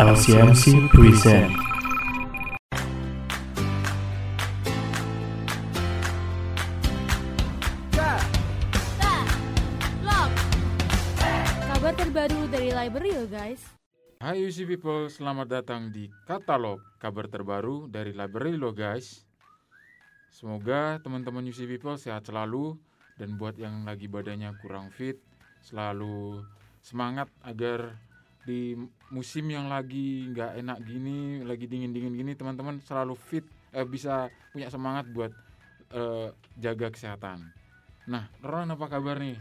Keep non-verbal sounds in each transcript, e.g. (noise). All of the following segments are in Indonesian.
LCMC present. Kabar terbaru dari library yo guys. Hai UC People, selamat datang di Katalog, kabar terbaru dari Library lo guys. Semoga teman-teman UC People sehat selalu dan buat yang lagi badannya kurang fit, selalu semangat agar di musim yang lagi nggak enak gini, lagi dingin-dingin gini, teman-teman selalu fit, eh, bisa punya semangat buat eh, jaga kesehatan. Nah, Ron apa kabar nih?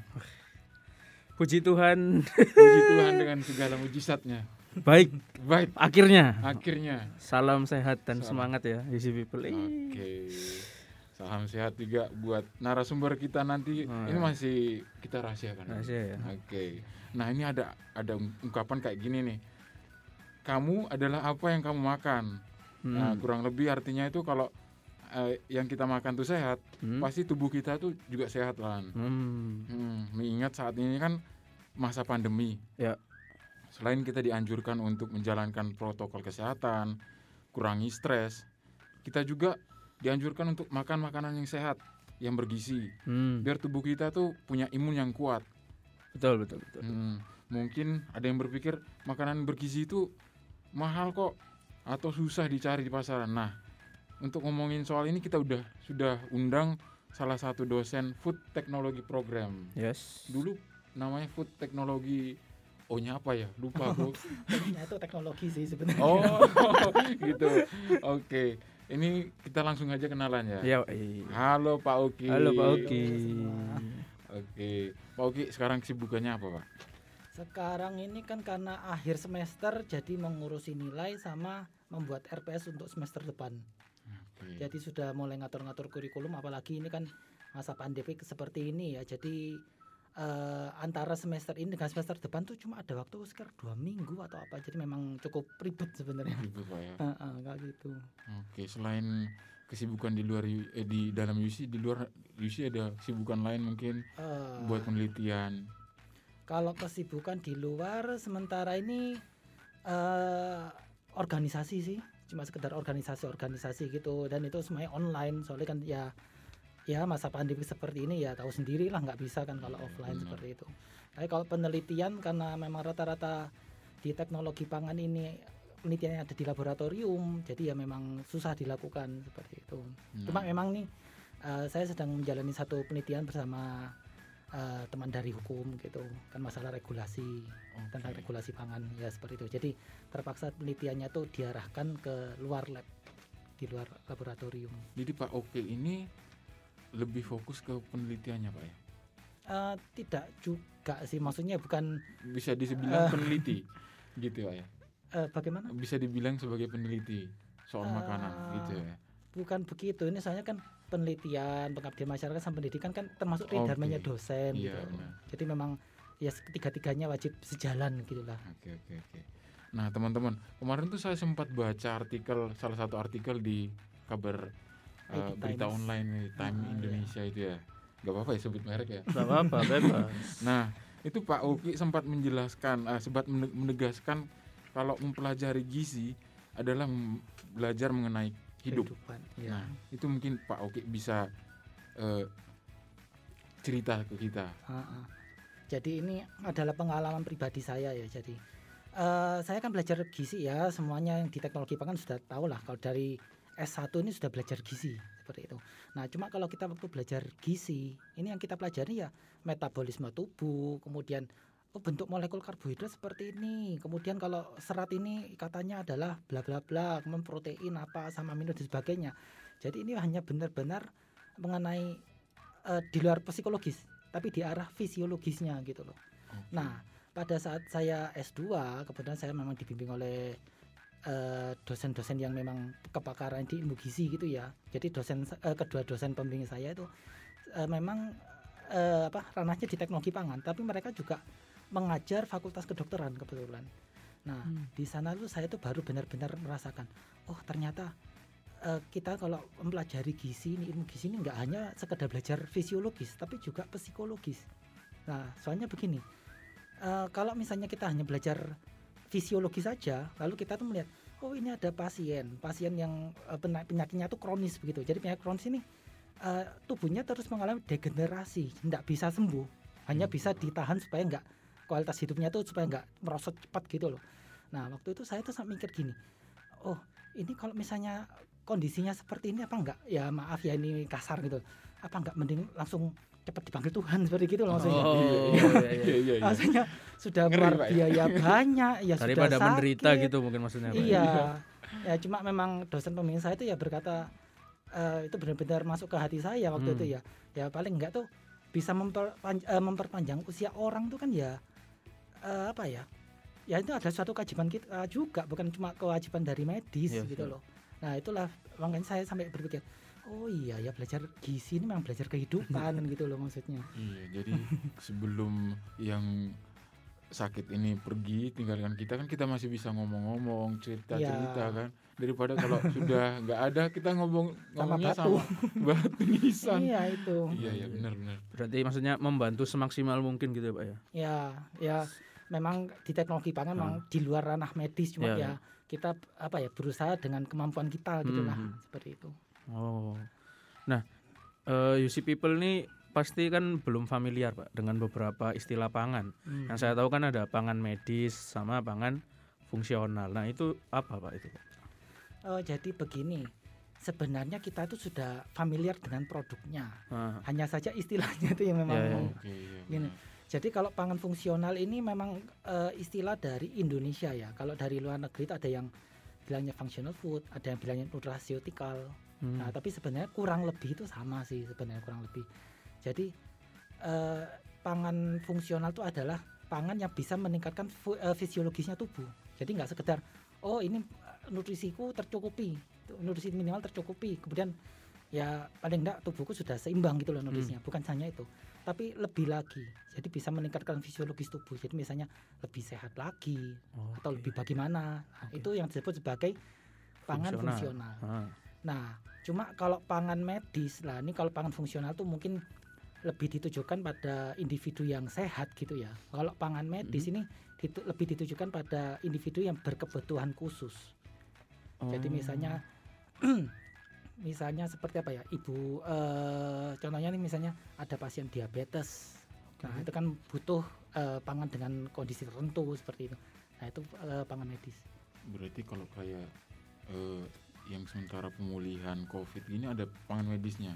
Puji Tuhan, Puji Tuhan dengan segala mujizatnya. baik Baik, akhirnya. akhirnya. Salam sehat dan Salam. semangat ya, Easy People. Oke. Salam sehat juga buat narasumber kita nanti. Oh, ini ya. masih kita rahasiakan. Rahasia ya. Oke. Nah, ini ada ada ungkapan kayak gini nih. Kamu adalah apa yang kamu makan. Nah, Hmm. kurang lebih artinya itu kalau eh, yang kita makan tuh sehat, Hmm. pasti tubuh kita tuh juga sehat lah. Hmm. Hmm, mengingat saat ini kan masa pandemi. Ya. Selain kita dianjurkan untuk menjalankan protokol kesehatan, kurangi stres, kita juga dianjurkan untuk makan makanan yang sehat, yang bergizi, Hmm. biar tubuh kita tuh punya imun yang kuat. Betul, betul, betul. Hmm, mungkin ada yang berpikir makanan bergizi itu mahal kok atau susah dicari di pasaran. Nah, untuk ngomongin soal ini kita udah sudah undang salah satu dosen food technology program Yes. dulu namanya food teknologi O-nya apa ya lupa (laughs) Nah, itu teknologi sih sebenarnya. oh (laughs) gitu oke ini kita langsung aja kenalan ya Ya, eh. halo Pak Oki Halo Pak Oki. oke Pak Oki sekarang kesibukannya apa Pak Sekarang ini kan karena akhir semester jadi mengurusi nilai sama membuat RPS untuk semester depan. Oke. Jadi sudah mulai ngatur-ngatur kurikulum apalagi ini kan masa pandemi seperti ini ya. Jadi eh, antara semester ini dengan semester depan tuh cuma ada waktu sekitar dua minggu atau apa. Jadi memang cukup ribet sebenarnya. Ribet, Pak ya Heeh, kayak gitu. oke selain kesibukan di luar eh, di dalam UC di luar UC ada kesibukan lain mungkin Eh, buat penelitian Kalau kesibukan di luar sementara ini eh organisasi sih, cuma sekedar organisasi-organisasi gitu dan itu semuanya online soalnya kan ya ya masa pandemi seperti ini ya tahu sendiri lah nggak bisa kan kalau offline benar. seperti itu. Tapi kalau penelitian karena memang rata-rata di teknologi pangan ini penelitiannya ada di laboratorium, jadi ya memang susah dilakukan seperti itu. Cuma Nah, memang nih eh, saya sedang menjalani satu penelitian bersama eh, teman dari hukum gitu kan masalah regulasi oke. tentang regulasi pangan ya seperti itu. Jadi terpaksa penelitiannya tuh diarahkan ke luar lab di luar laboratorium. jadi Pak Oki ini lebih fokus ke penelitiannya Pak ya Eh, tidak juga sih maksudnya bukan bisa dibilang Eh. peneliti (laughs) gitu ya eh, bagaimana bisa dibilang sebagai peneliti soal makanan Ah. gitu ya bukan begitu ini soalnya kan penelitian pengabdian masyarakat sama pendidikan kan termasuk Oke. dharmanya dosen Iya, gitu. benar. Jadi memang ya ketiga-tiganya wajib sejalan gitulah. oke oke oke nah teman-teman kemarin tuh saya sempat baca artikel salah satu artikel di kabar eh, IT berita Times. online nih, Time Ah, iya. Indonesia itu ya nggak apa-apa ya sebut merek ya Gak apa-apa, (laughs) bebas. nah itu Pak Oki sempat menjelaskan eh, sempat mene- menegaskan kalau mempelajari gizi adalah belajar mengenai hidup Kehidupan, ya. Nah, itu mungkin Pak Oki bisa eh, cerita ke kita. Ha-ha. Jadi ini adalah pengalaman pribadi saya ya. Jadi eh, saya kan belajar gizi ya. Semuanya yang di teknologi pangan sudah tahu lah. Kalau dari S1 ini sudah belajar gizi seperti itu. Nah cuma kalau kita waktu belajar gizi ini yang kita pelajari ya metabolisme tubuh, kemudian oh bentuk molekul karbohidrat seperti ini. Kemudian kalau serat ini katanya adalah bla bla bla, kemudian protein apa sama amino dan sebagainya. Jadi ini hanya benar-benar mengenai eh, di luar psikologis, tapi di arah fisiologisnya gitu loh. Oke. Nah, pada saat saya S2, kebetulan saya memang dibimbing oleh eh, dosen-dosen yang memang kepakaran di ilmu gizi gitu ya. Jadi dosen eh, kedua dosen pembimbing saya itu eh, memang eh, apa ranahnya di teknologi pangan, tapi mereka juga mengajar fakultas kedokteran kebetulan. Nah, Hmm. di sana tuh saya tuh baru benar-benar merasakan, oh ternyata eh, kita kalau mempelajari gizi ini ilmu gizi ini nggak hanya sekedar belajar fisiologis tapi juga psikologis nah soalnya begini eh, kalau misalnya kita hanya belajar fisiologi saja lalu kita tuh melihat oh ini ada pasien pasien yang pena- penyakitnya tuh kronis begitu. Jadi penyakit kronis ini eh, tubuhnya terus mengalami degenerasi tidak bisa sembuh hanya Hmm. bisa ditahan supaya nggak kualitas hidupnya tuh supaya nggak merosot cepat gitu loh. Nah waktu itu saya tuh sampai mikir gini oh ini kalau misalnya kondisinya seperti ini apa enggak ya maaf ya ini kasar gitu. Apa enggak mending langsung cepat dipanggil Tuhan seperti gitu loh maksudnya Oh, Iya, iya, iya. iya iya iya. maksudnya sudah Ngeri, keluar ya? biaya banyak ya Daripada sudah menderita sakit. gitu mungkin maksudnya. Pak. iya ya cuma memang dosen pembimbing saya itu ya berkata eh, itu benar-benar masuk ke hati saya waktu Hmm. itu ya ya paling enggak tuh bisa memperpanj- eh, memperpanjang usia orang tuh kan ya eh, apa ya ya itu ada suatu kewajiban kita juga bukan cuma kewajiban dari medis Iya, gitu iya. loh nah itulah makanya saya sampai berpikir oh iya ya belajar gizi ini memang belajar kehidupan gitu loh maksudnya. Iya, jadi (laughs) sebelum yang sakit ini pergi tinggalkan kita kan kita masih bisa ngomong-ngomong cerita-cerita Iya. kan. Daripada kalau (laughs) sudah nggak ada kita ngomong Sama ngomongnya batu. sama (laughs) batu nisan. Iya itu. Iya iya benar-benar Berarti maksudnya membantu semaksimal mungkin gitu ya, Pak ya. ya ya. Memang di teknologi pangan memang di luar ranah medis cuma Iya, ya kita apa ya berusaha dengan kemampuan kita gitu lah Mhm. seperti itu Oh. Nah, eh UC people ini pasti kan belum familiar, Pak, dengan beberapa istilah pangan. Hmm. Yang saya tahu kan ada pangan medis sama pangan fungsional. Nah, itu apa, Pak itu? Pak? Oh, jadi begini sebenarnya kita itu sudah familiar dengan produknya Ah, hanya saja istilahnya itu yang memang Iya, iya. oke iya Gini. benar. Jadi kalau pangan fungsional ini memang eh, istilah dari Indonesia ya. Kalau dari luar negeri itu ada yang bilangnya functional food, ada yang bilangnya nutraceutikal. Hmm. Nah, tapi sebenarnya kurang lebih itu sama sih sebenarnya kurang lebih. Jadi eh, pangan fungsional itu adalah pangan yang bisa meningkatkan eh, fisiologisnya tubuh. Jadi nggak sekedar oh ini eh, nutrisiku tercukupi, nutrisi minimal tercukupi. Kemudian ya paling enggak tubuhku sudah seimbang gitu loh nutrisinya. Bukan hanya itu, tapi lebih lagi. Jadi bisa meningkatkan fisiologis tubuh. Jadi misalnya lebih sehat lagi Oh, atau oke. lebih bagaimana. Nah, Oke. Itu yang disebut sebagai pangan Fungsional. fungsional. Ah, Nah, cuma kalau pangan medis lah, ini kalau pangan fungsional tuh mungkin lebih ditujukan pada individu yang sehat gitu ya. Kalau pangan medis Mhm. ini ditu- lebih ditujukan pada individu yang berkebutuhan khusus. Jadi oh. misalnya, (clears throat) misalnya seperti apa ya, ibu, eh, contohnya nih misalnya ada pasien diabetes. Nah Oke. itu kan butuh eh, pangan dengan kondisi tertentu seperti itu. Nah itu eh, pangan medis. berarti kalau kayak eh, yang sementara pemulihan covid ini ada pangan medisnya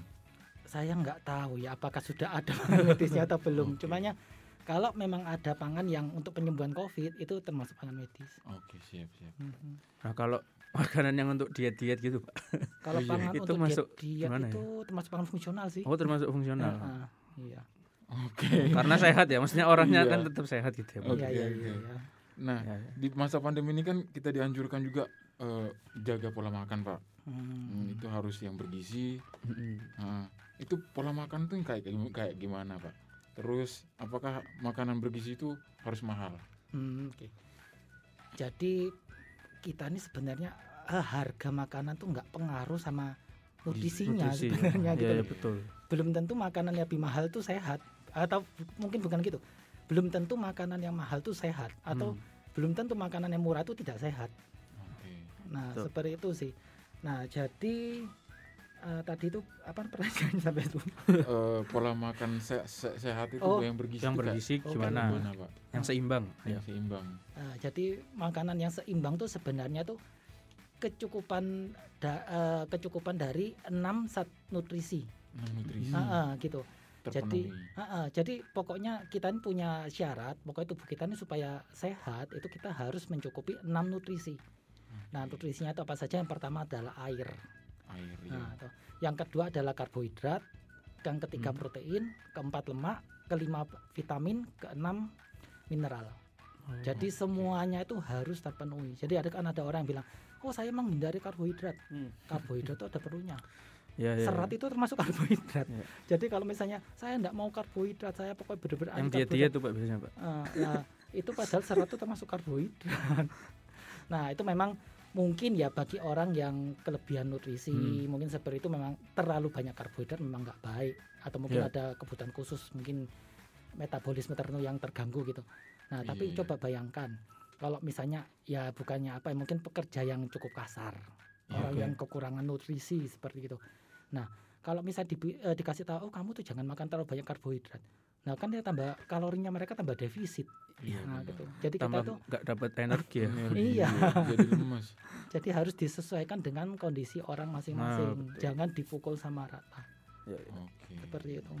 saya nggak tahu ya apakah sudah ada pangan medisnya atau belum. Oke. Cumanya kalau memang ada pangan yang untuk penyembuhan COVID itu termasuk pangan medis. oke siap siap Mhm. Nah, kalau makanan yang untuk diet-diet gitu, Pak. Kalau Oh iya, pangan itu untuk masuk diet, diet gimana ya? itu termasuk pangan fungsional sih. Oh, termasuk fungsional. Heeh, iya. oke Karena sehat ya, maksudnya orangnya Iya. kan tetap sehat gitu ya, Pak. Oke, Iya iya iya. iya. nah Ya, ya. di masa pandemi ini kan kita dianjurkan juga eh, jaga pola makan pak Hmm. Hmm, itu harus yang bergizi Mm-mm. Nah, itu pola makan tuh kayak kayak gimana pak terus apakah makanan bergizi itu harus mahal Hmm, oke. Jadi kita ini sebenarnya eh, harga makanan tuh nggak pengaruh sama nutrisinya Nutrisi. sebenarnya Iya, gitu iya, loh. betul. belum tentu makanan yang lebih mahal tuh sehat atau mungkin bukan gitu belum tentu makanan yang mahal tuh sehat atau Hmm. belum tentu makanan yang murah itu tidak sehat nah Betul. seperti itu sih nah jadi eh, tadi itu apa pertanyaannya sampai itu Eh, pola makan se- se- sehat itu Oh, yang bergizi yang bergizi Oh, gimana? gimana pak Yang seimbang. yang Ya. seimbang Nah, jadi makanan yang seimbang tuh sebenarnya tuh kecukupan da- eh, kecukupan dari enam zat nutrisi nutrisi Hmm. Ah, ah, gitu terpenuhi Ah, ah, jadi pokoknya kita ini punya syarat, pokoknya tubuh kita ini supaya sehat itu kita harus mencukupi enam nutrisi. Nah, nutrisinya itu apa saja? Yang pertama adalah air. air ya. Nah, tuh. yang kedua adalah karbohidrat, yang ketiga Hmm. protein, keempat lemak, kelima vitamin, keenam mineral. Oh, Jadi semuanya itu harus terpenuhi. Jadi ada kan ada orang yang bilang, "Oh, saya menghindari karbohidrat." Hmm. Karbohidrat itu ada perlunya. (laughs) Ya, ya, Serat ya. itu termasuk karbohidrat. Iya. Jadi kalau misalnya saya enggak mau karbohidrat, saya pokoknya bener-bener yang dia diet tuh Pak biasanya, Pak. Eh, nah, itu padahal serat itu termasuk karbohidrat. (laughs) Nah, itu memang mungkin ya bagi orang yang kelebihan nutrisi, Hmm. mungkin seperti itu memang terlalu banyak karbohidrat memang nggak baik atau mungkin Ya. ada kebutuhan khusus, mungkin metabolisme tertentu yang terganggu gitu. Nah, tapi Iya, coba bayangkan kalau misalnya ya bukannya apa ya mungkin pekerja yang cukup kasar Iya, orang yang kekurangan nutrisi seperti itu nah kalau misalnya di- eh, dikasih tahu oh kamu tuh jangan makan terlalu banyak karbohidrat nah kan dia tambah kalorinya mereka tambah defisit Iya, nah benar. gitu. Jadi kita tambah tuh nggak dapat energi ya. Energi, (laughs) Iya. Jadi jadi harus disesuaikan dengan kondisi orang masing-masing. Nah, jangan dipukul sama rata. Ya, ya. Oke. seperti itu.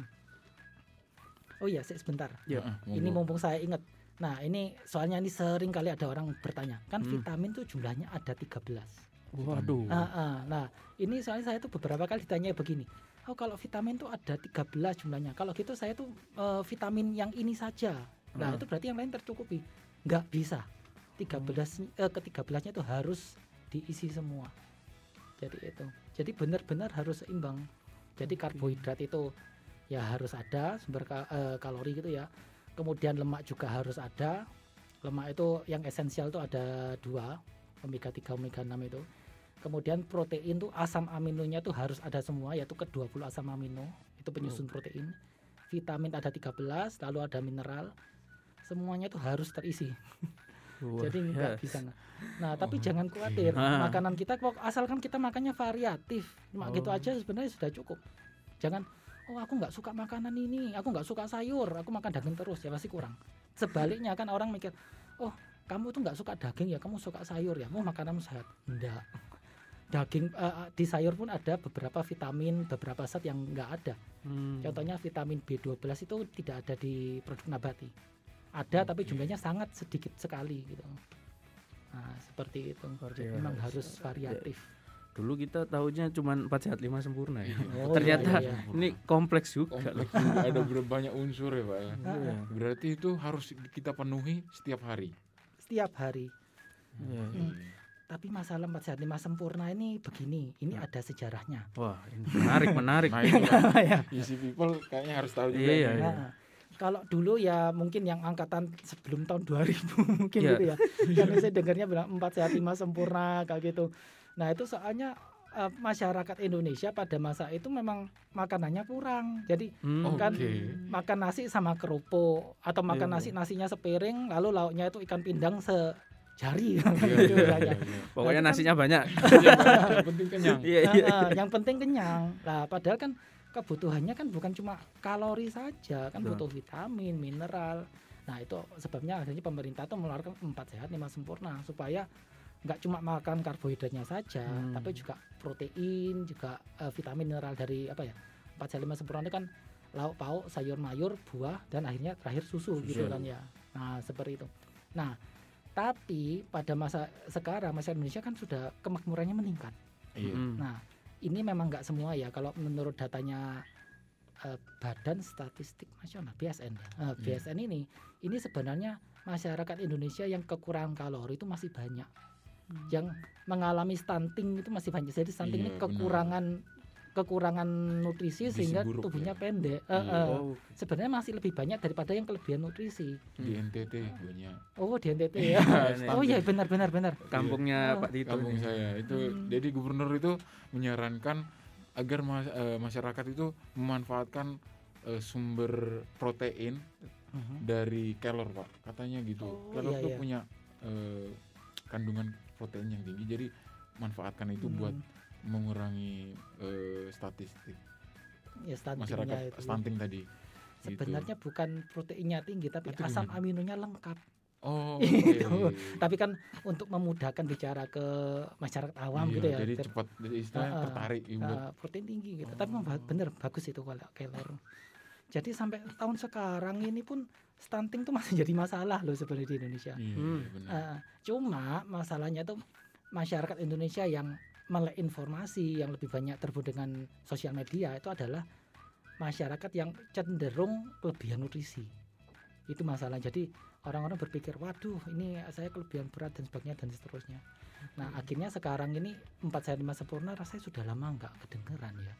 Oh iya sebentar. Ya, ini mumpung saya ingat. Nah ini soalnya ini sering kali ada orang bertanya kan Hmm. vitamin tuh jumlahnya ada 13 waduh. Ah, ah. nah ini soalnya saya tuh beberapa kali ditanya begini oh kalau vitamin tuh ada 13 jumlahnya? Kalau gitu saya tuh eh, vitamin yang ini saja nah Ah. itu berarti yang lain tercukupi. Nggak bisa. 13 eh, ke 13 nya itu harus diisi semua. Jadi itu. Jadi benar-benar harus seimbang. Jadi karbohidrat itu ya harus ada sumber ka- eh, kalori gitu ya. Kemudian lemak juga harus ada. Lemak itu yang esensial tuh ada dua omega 3 omega 6 itu. Kemudian protein tuh asam aminonya tuh harus ada semua yaitu ke 20 asam amino. Itu penyusun protein. Vitamin ada 13 lalu ada mineral semuanya tuh harus terisi. (laughs) Wah, jadi nggak bisa nah, tapi Oh, jangan khawatir makanan kita asalkan kita makannya variatif cuma gitu Oh. aja sebenarnya sudah cukup. Jangan oh aku nggak suka makanan ini aku nggak suka sayur aku makan daging terus ya pasti kurang. Sebaliknya kan orang mikir oh kamu tuh nggak suka daging ya kamu suka sayur ya mau makananmu sehat? Enggak daging eh, di sayur pun ada beberapa vitamin beberapa zat yang nggak ada. Hmm. Contohnya vitamin B12 itu tidak ada di produk nabati. Ada tapi jumlahnya sangat sedikit sekali gitu. Nah, seperti itu. Jadi memang harus variatif. dulu kita tahunya cuma 4 sehat 5 sempurna ya Iya. (laughs) Oh, ternyata iya, iya. ini kompleks juga Kompleks juga, ada banyak unsur ya pak ya. Iya. Berarti itu harus kita penuhi setiap hari. Setiap hari. Iya, iya. Hmm. Tapi masalah 4 sehat 5 sempurna ini begini, ini Nah. ada sejarahnya. wah ini menarik menarik Nah itu (laughs) ya. easy people kayaknya harus tahu juga. Iya, iya. Nah, kalau dulu ya mungkin yang angkatan sebelum tahun 2000 (laughs) mungkin Iya. gitu ya. Karena saya dengarnya bilang 4 sehat 5 sempurna kayak gitu. Nah, itu soalnya eh, masyarakat Indonesia pada masa itu memang makanannya kurang. Jadi Hmm. kan Oke. makan nasi sama kerupuk atau makan Iya. nasi nasinya sepiring lalu lauknya itu ikan pindang sejari Iya, gitu (laughs) iya, iya, rasanya. iya. pokoknya Nah, kan- nasinya banyak Yang penting kenyang. iya Nah, iya eh, yang penting kenyang. Nah, padahal kan kebutuhannya kan bukan cuma kalori saja, kan butuh vitamin, mineral. Nah, itu sebabnya akhirnya pemerintah tuh mengeluarkan empat sehat lima sempurna supaya nggak cuma makan karbohidratnya saja, Hmm. tapi juga protein, juga eh, vitamin mineral dari apa ya? Empat sehat lima sempurna itu kan lauk pauk, sayur mayur, buah dan akhirnya terakhir susu gitu Susu. kan ya. Nah, seperti itu. Nah, tapi pada masa sekarang masyarakat Indonesia kan sudah kemakmurannya meningkat. Iya. Nah, ini memang nggak semua ya. Kalau menurut datanya eh, Badan Statistik Nasional (BSN), ya. Eh, Iya. BSN ini, ini sebenarnya masyarakat Indonesia yang kekurangan kalori itu masih banyak. Yang mengalami stunting itu masih banyak. Jadi stunting ini Iya, benar. Kekurangan nutrisi Gizi sehingga buruk tubuhnya ya. pendek. Iya. eh. oh Sebenarnya masih lebih banyak daripada yang kelebihan nutrisi. Di NTT banyak. Oh, di NTT ya. Iya, oh iya benar benar benar. kampungnya Oh. Pak Tito Kampung saya itu Hmm. jadi gubernur itu menyarankan agar mas- eh, masyarakat itu memanfaatkan eh, sumber protein Mhm. dari kelor pak katanya gitu Oh, kelor iya, tuh iya. punya eh, kandungan protein yang tinggi jadi manfaatkan itu Hmm. buat mengurangi eh, statistik ya masyarakat itu. stunting tadi Gitu. Sebenarnya bukan proteinnya tinggi tapi Itu asam gimana? aminonya lengkap. oh Itu. (laughs) oke. Tapi kan untuk memudahkan bicara ke masyarakat awam Iya, gitu ya. jadi cepat jadi istilahnya Ah, ah. tertarik ibu uh, protein tinggi gitu. Tapi Oh. bener bagus itu kalau kelor. Jadi sampai tahun sekarang ini pun stunting tuh masih (laughs) jadi masalah loh sebenarnya di Indonesia. Iya, Hmm. benar. Uh, cuma masalahnya tuh masyarakat Indonesia yang melek informasi yang lebih banyak terhubung dengan sosial media itu adalah masyarakat yang cenderung kelebihan nutrisi. Itu masalah. Jadi orang-orang berpikir waduh ini saya kelebihan berat dan sebagainya dan seterusnya. Nah akhirnya sekarang ini empat sehat lima sempurna rasanya sudah lama nggak kedengeran ya.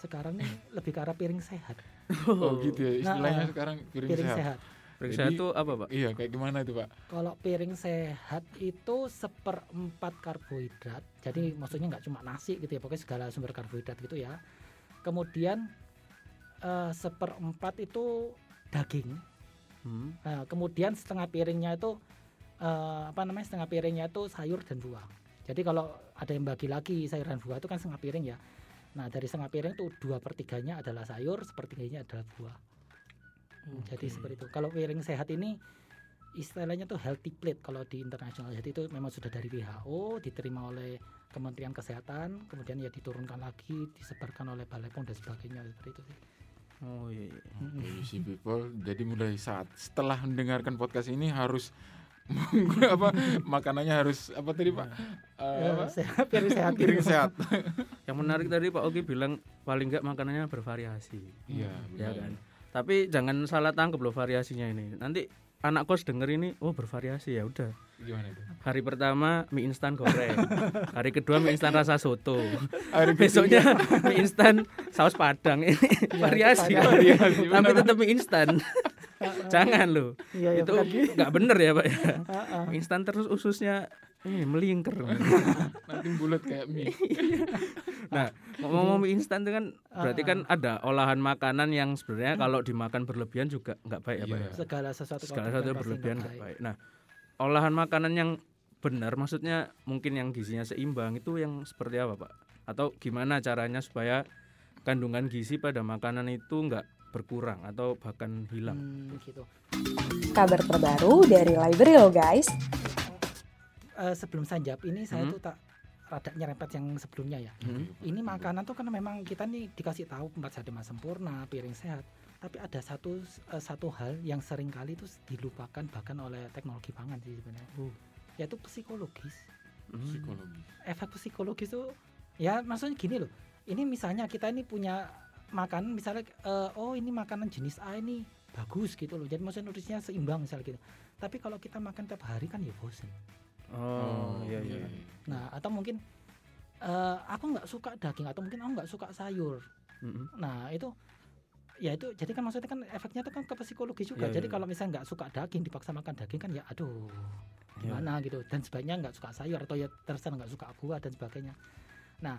Sekarang ini lebih ke arah piring sehat. (laughs) Oh gitu ya. Istilahnya Nah, sekarang piring, piring sehat. sehat Periksa Jadi- itu apa Pak iya kayak gimana itu pak Kalau piring sehat itu seperempat karbohidrat, jadi maksudnya nggak cuma nasi gitu ya, pokoknya segala sumber karbohidrat gitu ya. Kemudian eh, seperempat itu daging, Hmm. Nah, kemudian setengah piringnya itu eh, apa namanya setengah piringnya itu sayur dan buah. Jadi kalau ada yang bagi lagi sayur dan buah itu kan setengah piring ya. Nah dari setengah piring itu dua pertiganya adalah sayur, sepertiganya adalah buah. Jadi Oke. seperti itu. Kalau piring sehat ini istilahnya tuh healthy plate kalau di internasional. Jadi itu memang sudah dari WHO, diterima oleh Kementerian Kesehatan, kemudian ya diturunkan lagi, disebarkan oleh Balai POM dan sebagainya seperti itu sih. Oh iya. iya. Oke, you see people. Jadi mulai saat setelah mendengarkan podcast ini harus apa makanannya harus apa tadi Pak? Ya, apa? sehat, piring sehat. gitu. Piring sehat. Yang menarik tadi Pak Oki bilang paling enggak makanannya bervariasi. Iya, Ya benar. kan. Tapi jangan salah tangkap loh variasinya ini. Nanti anak kos denger ini, oh bervariasi ya udah. Gimana itu? Hari pertama mie instan goreng. Hari kedua mie instan rasa soto. (laughs) Hari Besoknya mie instan saus padang. Ini variasi. variasi, Tapi tetap mie instan. (laughs) Jangan loh. Iya, iya, itu nggak bener ya Pak ya. (laughs) Heeh. Mie instan terus ususnya ini melingkar. (laughs) nanti bulat kayak mie. Nah, ngomong mie instan itu kan berarti kan ada olahan makanan yang sebenarnya kalau dimakan berlebihan juga nggak baik ya Pak Iya. ya. segala sesuatu Segala sesuatu berlebihan nggak nggak baik. Nah, olahan makanan yang benar maksudnya mungkin yang gizinya seimbang itu yang seperti apa Pak? Atau gimana caranya supaya kandungan gizi pada makanan itu nggak berkurang atau bahkan hilang? Hmm, gitu. Kabar terbaru dari Library lo guys. Eh, sebelum saya jawab ini saya Hmm. tuh tak rada nyerempet yang sebelumnya ya. Hmm. Ini makanan tuh kan memang kita nih dikasih tahu empat sehat lima sempurna, piring sehat. Tapi ada satu eh, satu hal yang sering kali itu dilupakan bahkan oleh teknologi pangan sih sebenarnya. Uh. Yaitu psikologis. Hmm. Psikologi. Efek psikologis tuh ya maksudnya gini loh. Ini misalnya kita ini punya makanan misalnya eh, oh ini makanan jenis A ini bagus gitu loh. Jadi maksudnya nutrisinya seimbang misalnya gitu. Tapi kalau kita makan tiap hari kan ya bosen. Oh, iya iya. Nah, atau mungkin eh, aku nggak suka daging atau mungkin aku nggak suka sayur. Mm-mm. Nah, itu ya itu jadi kan maksudnya kan efeknya itu kan ke psikologi juga. Iya, jadi iya. kalau misalnya nggak suka daging dipaksa makan daging kan ya aduh Iya. gimana gitu. Dan sebaiknya nggak suka sayur atau ya terserah nggak suka buah dan sebagainya. Nah,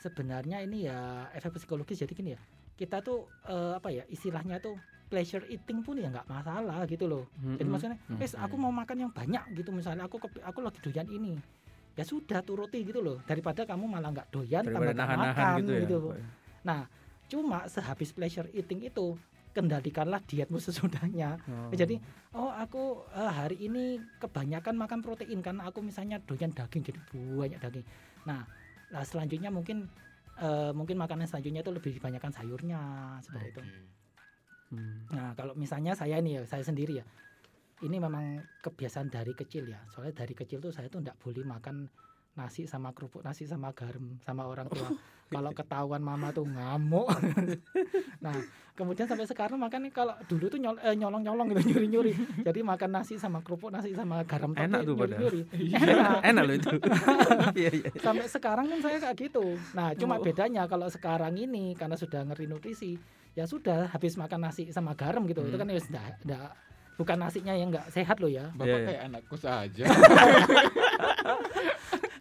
sebenarnya ini ya efek psikologis jadi gini ya. Kita tuh eh, apa ya istilahnya tuh pleasure eating pun ya nggak masalah gitu loh. Jadi Mm-mm. maksudnya, Mm. wes aku mau makan yang banyak gitu misalnya aku aku lagi doyan ini. Ya sudah turuti gitu loh daripada kamu malah nggak doyan daripada tambah nahan-nahan makan gitu ya. gitu. Ya. Nah, cuma sehabis pleasure eating itu kendalikanlah dietmu (laughs) sesudahnya. Oh. Jadi, oh aku eh, hari ini kebanyakan makan protein karena aku misalnya doyan daging jadi banyak daging. Nah, nah selanjutnya mungkin eh, mungkin makanan selanjutnya itu lebih dibanyakan sayurnya seperti itu. Hmm. Nah, kalau misalnya saya nih ya, saya sendiri ya. Ini memang kebiasaan dari kecil ya. Soalnya dari kecil tuh saya tuh enggak boleh makan nasi sama kerupuk nasi sama garam sama orang tua. kalau ketahuan mama tuh ngamuk. (laughs) nah, kemudian sampai sekarang makan nih kalau dulu tuh nyol- eh, nyolong-nyolong gitu nyuri-nyuri. (laughs) Jadi makan nasi sama kerupuk nasi sama garam Enak tuh padahal. nyuri-nyuri. Enak. Enak loh itu. (laughs) Iya iya. Sampai sekarang kan saya kayak gitu. Nah, cuma Oh. bedanya kalau sekarang ini karena sudah ngeri nutrisi, ya sudah habis makan nasi sama garam gitu. Itu Hmm. kan ya sudah bukan nasinya yang enggak sehat loh ya. Bapak Iya, iya. kayak anak kos aja. (laughs)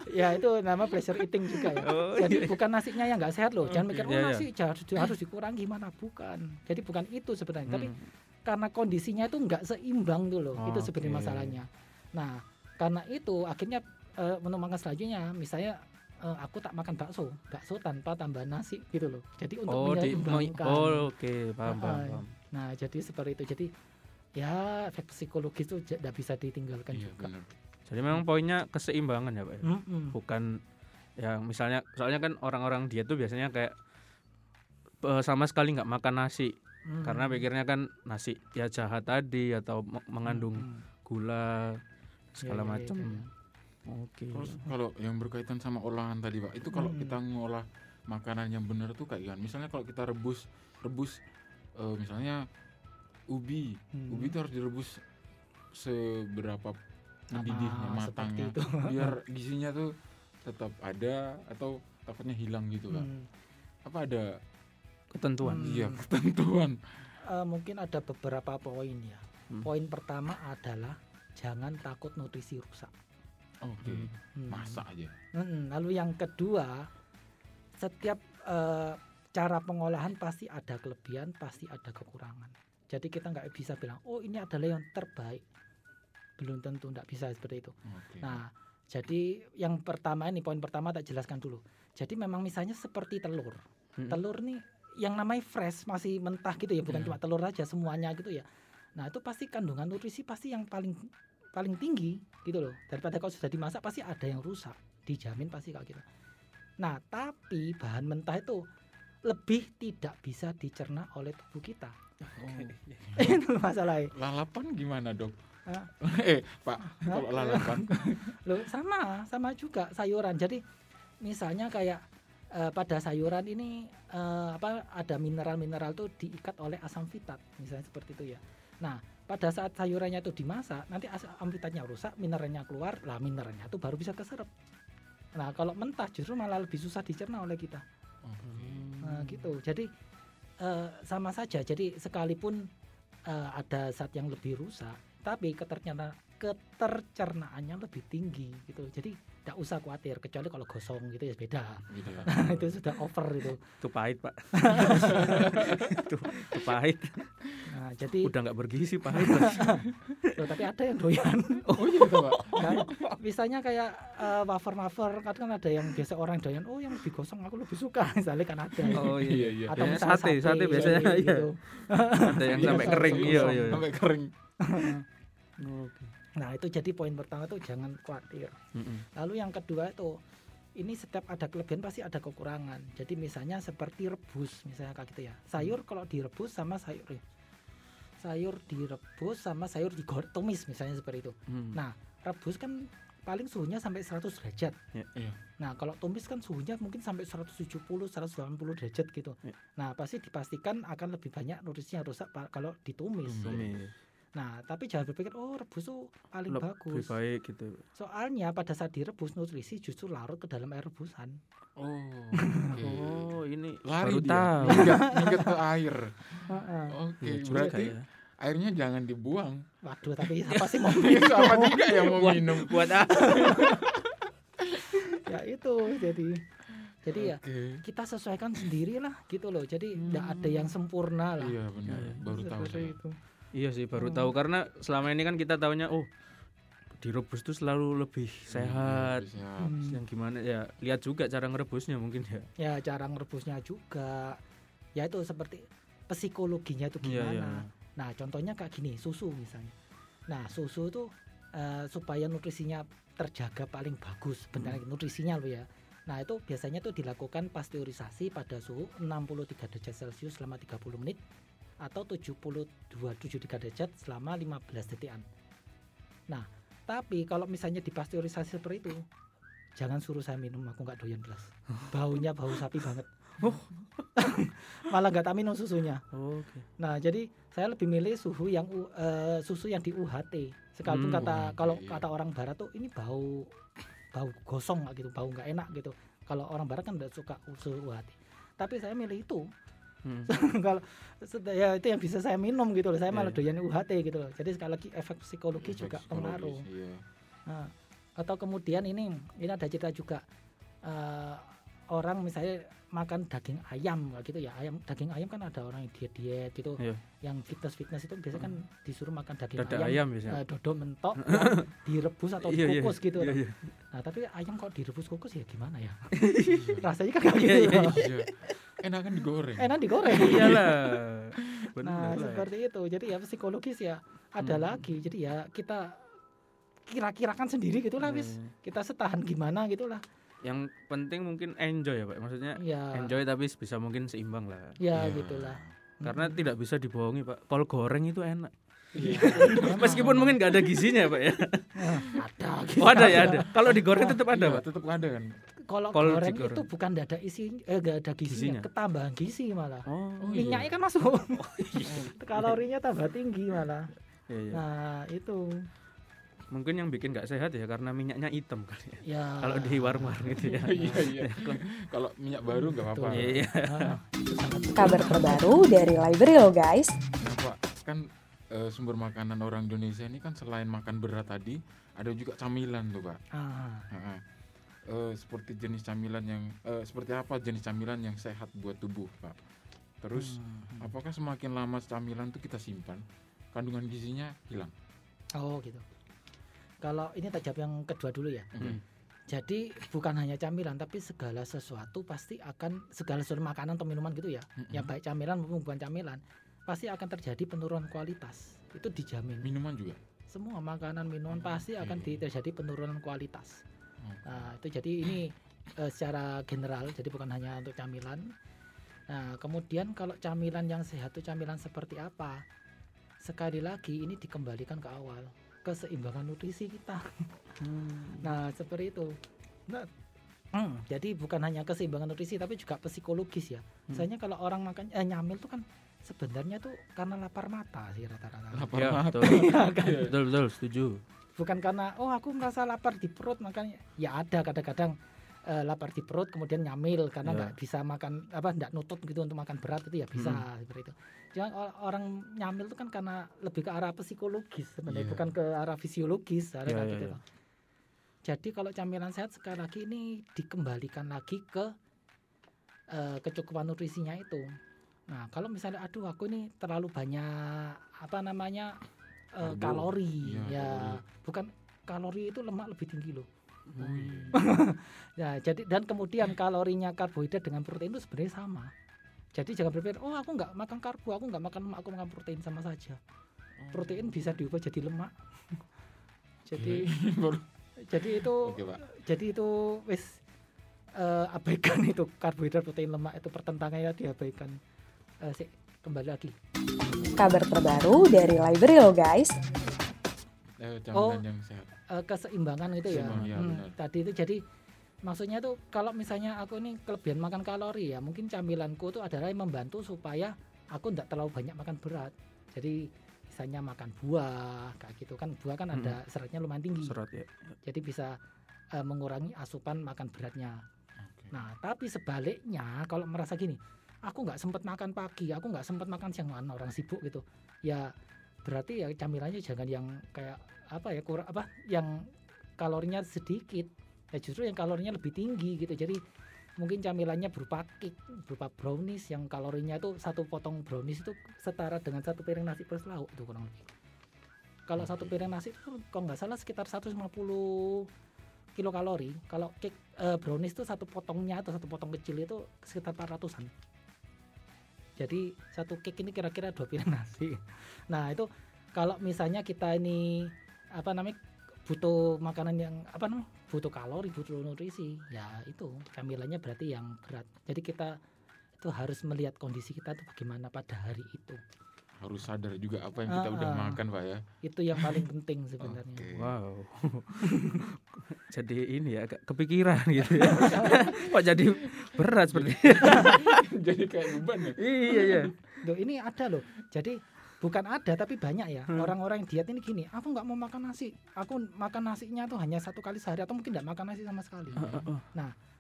Ya itu nama pleasure eating juga ya. Oh, Jadi bukan nasinya yang enggak sehat loh. Jangan Oke. mikir oh Iya, iya. nasi harus harus dikurangi mana bukan. Jadi bukan itu sebenarnya. Tapi Hmm. karena kondisinya itu enggak seimbang tuh loh. itu sebenarnya Oke. masalahnya. Nah, karena itu akhirnya eh, menu makan selanjutnya misalnya eh, aku tak makan bakso, bakso tanpa tambah nasi gitu loh. Jadi untuk Oh, di, menyeimbangkan. oh oke paham paham. Ah, paham. Nah, jadi seperti itu. Jadi ya efek psikologis itu tidak bisa ditinggalkan Iya juga. benar. Jadi memang poinnya keseimbangan ya pak ya. Mm-mm. Bukan yang misalnya soalnya kan orang-orang diet tuh biasanya kayak eh, sama sekali nggak makan nasi Mm. karena pikirnya kan nasi ya jahat tadi atau me- mengandung Mm. gula segala Iya, iya, macam. iya. Oke. Terus kalau yang berkaitan sama olahan tadi Pak, itu kalau Mm. kita ngolah makanan yang benar tuh kayak gimana? Misalnya kalau kita rebus rebus eh, misalnya ubi, Hmm. ubi itu harus direbus seberapa mendidihnya Ah, matangnya itu. (laughs) biar gizinya tuh tetap ada atau takutnya hilang gitu kan. Mm. Apa ada Ketentuan. Hmm. iya (laughs) ketentuan? Eh, mungkin ada beberapa poin ya. Hmm. Poin pertama adalah jangan takut nutrisi rusak. Oke, Hmm. Hmm. masak aja. Mm-mm. Lalu yang kedua, setiap eh, cara pengolahan pasti ada kelebihan, pasti ada kekurangan. Jadi kita nggak bisa bilang, oh ini adalah yang terbaik. belum tentu tidak bisa seperti itu. Oke. Nah, jadi yang pertama ini poin pertama tak jelaskan dulu. Jadi memang misalnya seperti telur. Mm-mm. Telur nih yang namanya fresh masih mentah gitu ya, bukan Iya. cuma telur aja semuanya gitu ya. Nah, itu pasti kandungan nutrisi pasti yang paling paling tinggi gitu loh. Daripada kalau sudah dimasak pasti ada yang rusak. Dijamin pasti kayak gitu. Nah, tapi bahan mentah itu lebih tidak bisa dicerna oleh tubuh kita. (laughs) itu masalahnya. Lalapan gimana dok? Hah? (laughs) eh pak, kalau lalapan (laughs) Loh, sama, sama juga sayuran. Jadi misalnya kayak eh, pada sayuran ini eh, apa ada mineral-mineral tuh diikat oleh asam fitat, misalnya seperti itu ya. Nah, pada saat sayurannya itu dimasak, nanti asam fitatnya rusak, mineralnya keluar, lah mineralnya itu baru bisa keserap. Nah, kalau mentah justru malah lebih susah dicerna oleh kita. Nah, gitu. Jadi eh, sama saja. Jadi sekalipun eh, ada zat yang lebih rusak, tapi ketercerna ketercernaannya lebih tinggi gitu. Jadi tidak usah khawatir kecuali kalau gosong gitu ya beda. gitu ya. itu sudah over itu. Itu pahit pak. (laughs) itu, itu pahit. Nah, jadi Udah nggak bergizi pahit. (laughs) loh, tapi ada yang doyan. (laughs) Oh gitu pak. Kan? Misalnya kayak eh, wafer-wafer kan kan ada yang biasa orang doyan, oh yang lebih gosong aku lebih suka misalnya kan ada. Oh Iya iya. iya. Atau Ya, misalnya sate, sate iya, biasanya, iya, iya. gitu. Ada yang Iya, sampai kering. Iya iya. iya. Sampai kering. Oke. Nah, itu jadi poin pertama tuh jangan khawatir. Mm-mm. Lalu yang kedua itu ini setiap ada kelebihan pasti ada kekurangan. Jadi misalnya seperti rebus misalnya kayak gitu ya. Sayur kalau direbus sama sayur eh, sayur direbus sama sayur digoreng tumis misalnya seperti itu. Hmm. Nah, rebus kan paling suhunya sampai 100 derajat. Ya, iya. Nah, kalau tumis kan suhunya mungkin sampai 170, 180 derajat gitu. Ya. Nah, pasti dipastikan akan lebih banyak nutrisi yang rusak kalau ditumis. Hmm. Tumis. Nah, tapi jangan berpikir oh rebus tuh paling Lebih bagus. baik gitu. Soalnya pada saat direbus nutrisi justru larut ke dalam air rebusan. Oh. (laughs) oke. Oh ini Lari baru dia. tahu. Minggat, minggat ke air. (laughs) Heeh. Oke. Iya juga berarti ya. airnya jangan dibuang. Waduh, tapi (laughs) siapa sih mau Siapa juga yang mau Buat- minum? Buat apa? ya itu jadi jadi ya Oke. kita sesuaikan sendiri lah gitu loh. Jadi tidak Hmm. ada yang sempurna lah. Iya benar. Iya, Baru tahu saya. itu. Iya sih baru Hmm. tahu karena selama ini kan kita taunya oh direbus tuh selalu lebih sehat. Iya, sehat. Hmm. Yang gimana ya lihat juga cara ngerebusnya mungkin ya. Ya cara ngerebusnya juga. Ya itu seperti psikologinya itu Iya gimana. iya. Nah, contohnya kayak gini, susu misalnya. Nah, susu itu eh, supaya nutrisinya terjaga paling bagus, benar Hmm. nutrisinya loh ya. Nah, itu biasanya tuh dilakukan pasteurisasi pada suhu 63 derajat Celcius selama 30 menit atau 72 73 derajat selama 15 detikan. Nah, tapi kalau misalnya dipasteurisasi seperti itu, jangan suruh saya minum, aku nggak doyan belas. (laughs) Baunya bau sapi banget. (laughs) (laughs) Malah nggak tak minum susunya. Oke. Nah, jadi saya lebih milih suhu yang U- eh, susu yang di UHT. Sekalipun Hmm, kata UHT, kalau iya. kata orang barat tuh ini bau bau gosong nggak gitu, bau nggak enak gitu. Kalau orang barat kan udah suka susu UHT. Tapi saya milih itu. Hmm. (laughs) kalau ya itu yang bisa saya minum gitu loh. Saya malah Iya, doyan UHT gitu loh. Jadi sekali lagi efek psikologi Efek juga pengaruh. Iya. Nah, atau kemudian ini ini ada cerita juga eh, orang misalnya makan daging ayam gitu ya ayam daging ayam kan ada orang yang diet diet gitu Iya. yang fitness fitness itu biasanya kan disuruh makan daging Dada ayam, ayam biasanya. eh, dodo mentok (laughs) yang direbus atau Iya, iya. dikukus gitu Iya, loh. iya. nah tapi ayam kalau direbus kukus ya gimana ya (laughs) rasanya kan kayak Iya, gitu iya, loh. Iya. Enakan digoreng. enak digoreng (laughs) Iyalah. Benar nah lah. seperti itu jadi ya psikologis ya ada Hmm. lagi jadi ya kita kira-kirakan sendiri gitulah wis Iya. kita setahan gimana gitulah Yang penting mungkin enjoy ya, Pak. Maksudnya ya enjoy tapi bisa mungkin seimbang lah. ya Iya. gitulah Karena Mm-mm. tidak bisa dibohongi, Pak. Kol goreng itu enak. Iya. (laughs) Meskipun mungkin nggak ada gizinya, Pak ya. Ah, ada Oh, ada ya, ada. Kalau digoreng tetap ada, Iya, Pak. tetap ada kan. kalau goreng digoreng. itu bukan nggak ada isi eh nggak ada gizinya, Gizinya. ketambahan gizi malah Oh, Oh, iya. minyaknya kan masuk (laughs) kalorinya tambah tinggi malah iya, iya. nah itu Mungkin yang bikin nggak sehat ya karena minyaknya hitam kali ya. ya Kalau di warung-warung gitu ya. (laughs) Iya iya. Kalau minyak baru nggak apa-apa. Iya. Kabar terbaru dari Library lo guys. Nah, Pak, kan eh, sumber makanan orang Indonesia ini kan selain makan berat tadi, ada juga camilan tuh, Pak. ah, Heeh. Eh, seperti jenis camilan yang eh, seperti apa jenis camilan yang sehat buat tubuh, Pak. Terus hmm. apakah semakin lama camilan tuh kita simpan, kandungan gizinya hilang? oh gitu Kalau ini tak jawab yang kedua dulu ya. Oke. Jadi bukan hanya camilan tapi segala sesuatu pasti akan segala sesuatu makanan atau minuman gitu ya. Mm-mm. Yang baik camilan maupun bukan camilan pasti akan terjadi penurunan kualitas. Itu dijamin. Minuman juga. Semua makanan minuman pasti akan terjadi penurunan kualitas. Oke. Nah, itu jadi ini eh, secara general jadi bukan hanya untuk camilan. Nah, kemudian kalau camilan yang sehat itu camilan seperti apa? Sekali lagi ini dikembalikan ke awal, keseimbangan nutrisi kita. Nah, seperti itu. Nah, hmm, jadi bukan hanya keseimbangan nutrisi tapi juga psikologis ya. Misalnya kalau orang makan eh, nyamil tuh kan sebenarnya tuh karena lapar mata sih rata-rata. Lapar Ya, mata. betul. (laughs) betul betul setuju. bukan karena oh aku merasa lapar di perut makanya ya ada kadang-kadang eh, lapar di perut kemudian nyamil karena Ya. nggak bisa makan apa nggak nutut gitu untuk makan berat itu ya bisa seperti itu cuma orang nyamil itu kan karena lebih ke arah psikologis sebenarnya Iya. bukan ke arah fisiologis Ya, ya, gitu ya. jadi kalau camilan sehat sekali lagi ini dikembalikan lagi ke eh, kecukupan nutrisinya itu nah kalau misalnya aduh aku ini terlalu banyak apa namanya eh, Karbo. kalori Iya, ya kalori. bukan kalori itu lemak lebih tinggi loh Oh, iya. (laughs) ya jadi dan kemudian kalorinya karbohidrat dengan protein itu sebenarnya sama jadi jangan berpikir oh aku nggak makan karbo aku nggak makan lemak aku makan protein sama saja protein bisa diubah jadi lemak (laughs) jadi (laughs) jadi itu Oke, Pak. jadi itu wis eh, abaikan itu karbohidrat protein lemak itu pertentangannya diabaikan Eh, sik, kembali lagi Kabar terbaru dari Library lo guys. Eh, Oh. camilan yang sehat. Eh, keseimbangan itu ya. Seimbang, ya, Hmm, benar. tadi itu jadi maksudnya tuh kalau misalnya aku ini kelebihan makan kalori ya, mungkin camilanku tuh adalah yang membantu supaya aku tidak terlalu banyak makan berat. Jadi misalnya makan buah kayak gitu kan buah kan ada seratnya lumayan tinggi. Serat ya. Jadi bisa eh, mengurangi asupan makan beratnya. Oke. Nah, tapi sebaliknya kalau merasa gini, aku nggak sempat makan pagi, aku nggak sempat makan siang, mana orang sibuk gitu. Ya berarti ya camilannya jangan yang kayak apa ya kurang apa yang kalorinya sedikit. Ya justru yang kalorinya lebih tinggi gitu. Jadi mungkin camilannya berupa cake, berupa brownies yang kalorinya itu satu potong brownies itu setara dengan satu piring nasi plus lauk itu kurang lebih. Kalau satu piring nasi itu kalau nggak salah sekitar 150 kilokalori. Kalau cake eh, brownies itu satu potongnya atau satu potong kecil itu sekitar 400-an. Jadi satu cake ini kira-kira dua piring nasi. Nah itu kalau misalnya kita ini apa namanya butuh makanan yang apa namanya butuh kalori, butuh nutrisi, ya itu camilannya berarti yang berat. Jadi kita itu harus melihat kondisi kita itu bagaimana pada hari itu. Harus sadar juga apa yang kita Ah, udah ah. makan, Pak ya. Itu yang paling penting sebenarnya. Oke. Wow. (laughs) jadi ini ya agak kepikiran (laughs) gitu ya. (laughs) Kok jadi berat seperti Jadi kayak beban ya. Iya iya. Loh, ini ada loh. Jadi bukan ada tapi banyak ya Hmm. orang-orang yang diet ini gini. Aku nggak mau makan nasi. Aku makan nasinya tuh hanya satu kali sehari atau mungkin nggak makan nasi sama sekali.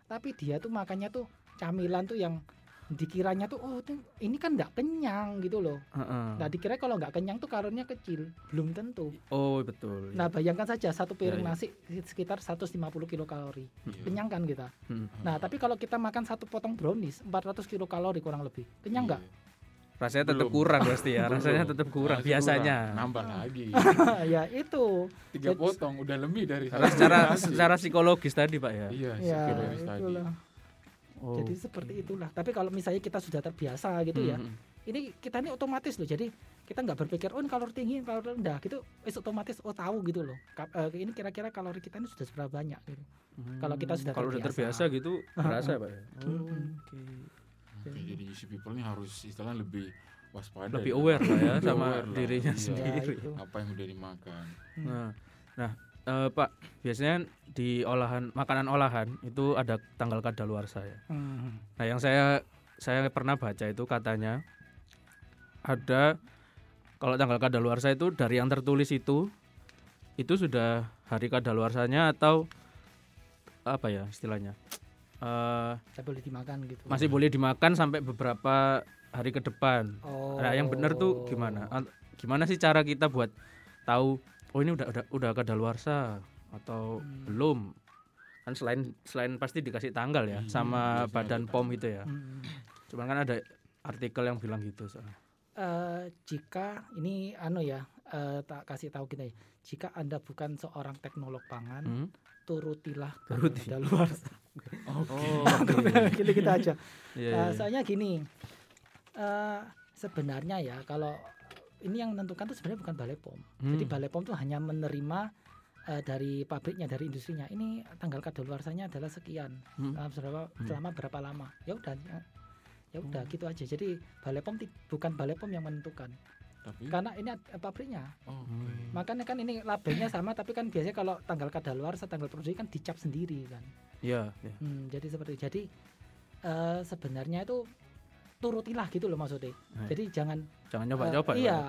Tapi dia tuh makannya tuh camilan tuh yang dikiranya tuh oh tuh ini kan nggak kenyang gitu loh. Heeh. Nah dikira kalau nggak kenyang tuh kalorinya kecil, belum tentu. Oh betul. Nah bayangkan saja satu piring Ya, ya. nasi sekitar 150 kilokalori, Iya. kenyang kan kita. Hmm. Nah tapi kalau kita makan satu potong brownies 400 kilokalori kurang lebih, kenyang nggak? Rasanya tetap Belum. kurang pasti ya. Rasanya Belum. tetap kurang Masih biasanya. kurang. Nambah lagi. (laughs) ya itu. Tiga potong udah lebih dari secara secara psikologis tadi Pak ya. Iya, Ya psikologis tadi. itulah. Oh. Jadi seperti itulah. Tapi kalau misalnya kita sudah terbiasa gitu ya, Hmm. ini kita ini otomatis loh. Jadi kita nggak berpikir oh ini kalori tinggi, kalori rendah gitu. Wis otomatis oh tahu gitu loh. Ka- eh, ini kira-kira kalori kita ini sudah seberapa banyak gitu. Kalau kita sudah kalau udah terbiasa. gitu berasa Pak ya. Mm-mm. (laughs) Oke. Oke, jadi UC people ini harus istilahnya lebih waspada. Lebih ya. aware lah ya sama aware lah, dirinya iya. sendiri. Ya, itu. Apa yang udah dimakan. Nah, nah eh, Pak, biasanya di olahan makanan olahan itu ada tanggal kadaluarsa ya. Hmm. Nah, yang saya saya pernah baca itu katanya ada kalau tanggal kadaluarsa itu dari yang tertulis itu itu sudah hari kadaluarsanya atau apa ya istilahnya? Saya boleh dimakan gitu. masih boleh dimakan sampai beberapa hari ke depan. Oh. Nah, yang benar tuh gimana? Gimana sih cara kita buat tahu oh ini udah udah udah kadaluarsa atau Hmm. belum? Kan selain selain pasti dikasih tanggal ya Iya, sama biasanya badan ada POM itu ya. Hmm. Cuman kan ada artikel yang bilang gitu soalnya. Eh, jika ini anu ya eh, tak kasih tahu kita ya. Jika Anda bukan seorang teknolog pangan, Hmm? turutilah Turuti. luar. Oh, gitu kita aja. Iya, Eh, iya. soalnya gini, eh, sebenarnya ya kalau ini yang menentukan tuh sebenarnya bukan Balai POM. Jadi Hmm. Balai POM tuh hanya menerima eh, dari pabriknya, dari industrinya. Ini tanggal kadaluarsanya adalah sekian. Hmm. Selama berapa, Hmm. selama berapa lama? Ya udah, ya, ya udah Hmm. gitu aja. Jadi Balai POM bukan Balai POM yang menentukan, Tapi karena ini ad- pabriknya. oh, Hmm. Makanya kan ini labelnya sama, tapi kan biasanya kalau tanggal kadaluarsa, tanggal produksi kan dicap sendiri kan. Iya, iya. Hmm, jadi seperti itu. jadi eh, sebenarnya itu turutilah gitu loh maksudnya. Nah, Jadi jangan Jangan nyoba-nyoba. ya, iya.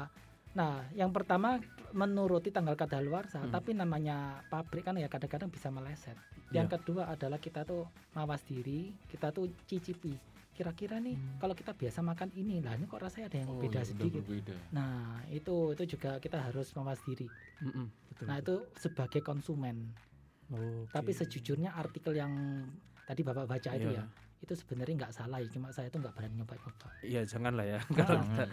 Nah, yang pertama menuruti tanggal kadaluarsa, Hmm. tapi namanya pabrik kan ya kadang-kadang bisa meleset. Iya. Yang kedua adalah kita tuh mawas diri, kita tuh cicipi. Kira-kira nih Hmm. kalau kita biasa makan ini, lah ini kok rasanya ada yang oh, beda ya, sedikit. berbeda. Nah, itu itu juga kita harus mawas diri. Mm-mm, betul, Nah, betul. itu sebagai konsumen. Oke. Tapi sejujurnya artikel yang tadi Bapak baca itu Iya. ya, itu sebenarnya nggak salah ya, cuma saya tuh nggak berani nyoba-nyoba. Iya, jangan lah ya. (laughs) Nah, Jangan.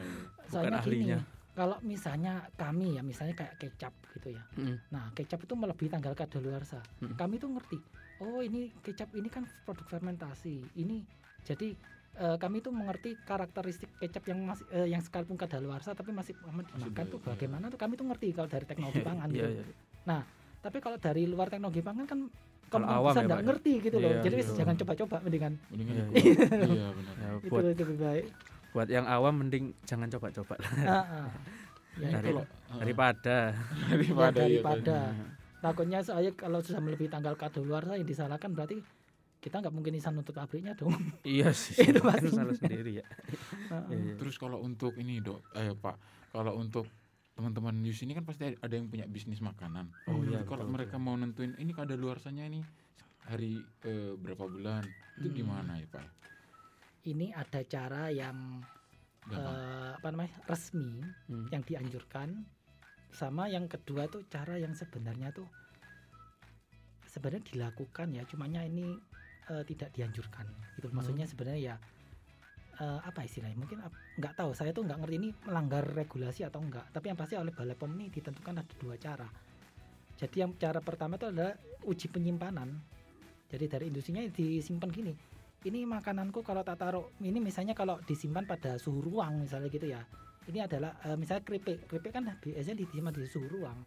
Soalnya gini, ahlinya. kalau misalnya kami ya, misalnya kayak kecap gitu ya. Mm. Nah, kecap itu melebihi tanggal kadaluarsa. Mm. Kami tuh ngerti. Oh, ini kecap ini kan produk fermentasi. Ini jadi eh, kami tuh mengerti karakteristik kecap yang masih eh, yang sekalipun kadaluarsa tapi masih aman dimakan tuh bagaimana tuh kami tuh ngerti kalau dari teknologi pangan (laughs) Iya, gitu. iya. Tapi kalau dari luar teknologi pangan kan Kalau awam ya, nggak ya? ngerti gitu loh. Iya, Jadi iya. jangan coba-coba mendingan Mendingan Iya, iya. Iya, benar. Ya, (laughs) itu buat itu lebih baik. buat yang awam mending jangan coba-coba lah. Ah, ah. Ya, Dari- itu. Kalau ah, daripada (laughs) daripada, Ya, iya, daripada. kan. takutnya soalnya kalau sudah melebihi tanggal kadaluarsa yang disalahkan berarti kita nggak mungkin bisa nuntut pabriknya dong. (laughs) iya sih. Itu itu pasti. salah sendiri ya. Iya, iya. Terus kalau untuk ini dok, eh Pak, kalau untuk teman-teman news ini kan pasti ada yang punya bisnis makanan. Oh, Hmm. iya, kalau betul, mereka mau nentuin ini kada luarsanya ini hari eh, berapa bulan, itu Hmm. gimana ya Pak? Ini ada cara yang eh, apa namanya resmi Hmm. yang dianjurkan sama yang kedua tuh cara yang sebenarnya tuh sebenarnya dilakukan ya cumanya ini eh, tidak dianjurkan itu maksudnya sebenarnya ya eh, apa istilahnya? Mungkin nggak tahu. Saya tuh nggak ngerti ini melanggar regulasi atau enggak tapi yang pasti oleh Balai POM ini ditentukan ada dua cara. Jadi yang cara pertama itu adalah uji penyimpanan. Jadi dari industrinya disimpan gini. Ini makananku kalau tak taruh ini misalnya kalau disimpan pada suhu ruang misalnya gitu ya. Ini adalah eh, misalnya keripik. Keripik kan biasanya disimpan di suhu ruang.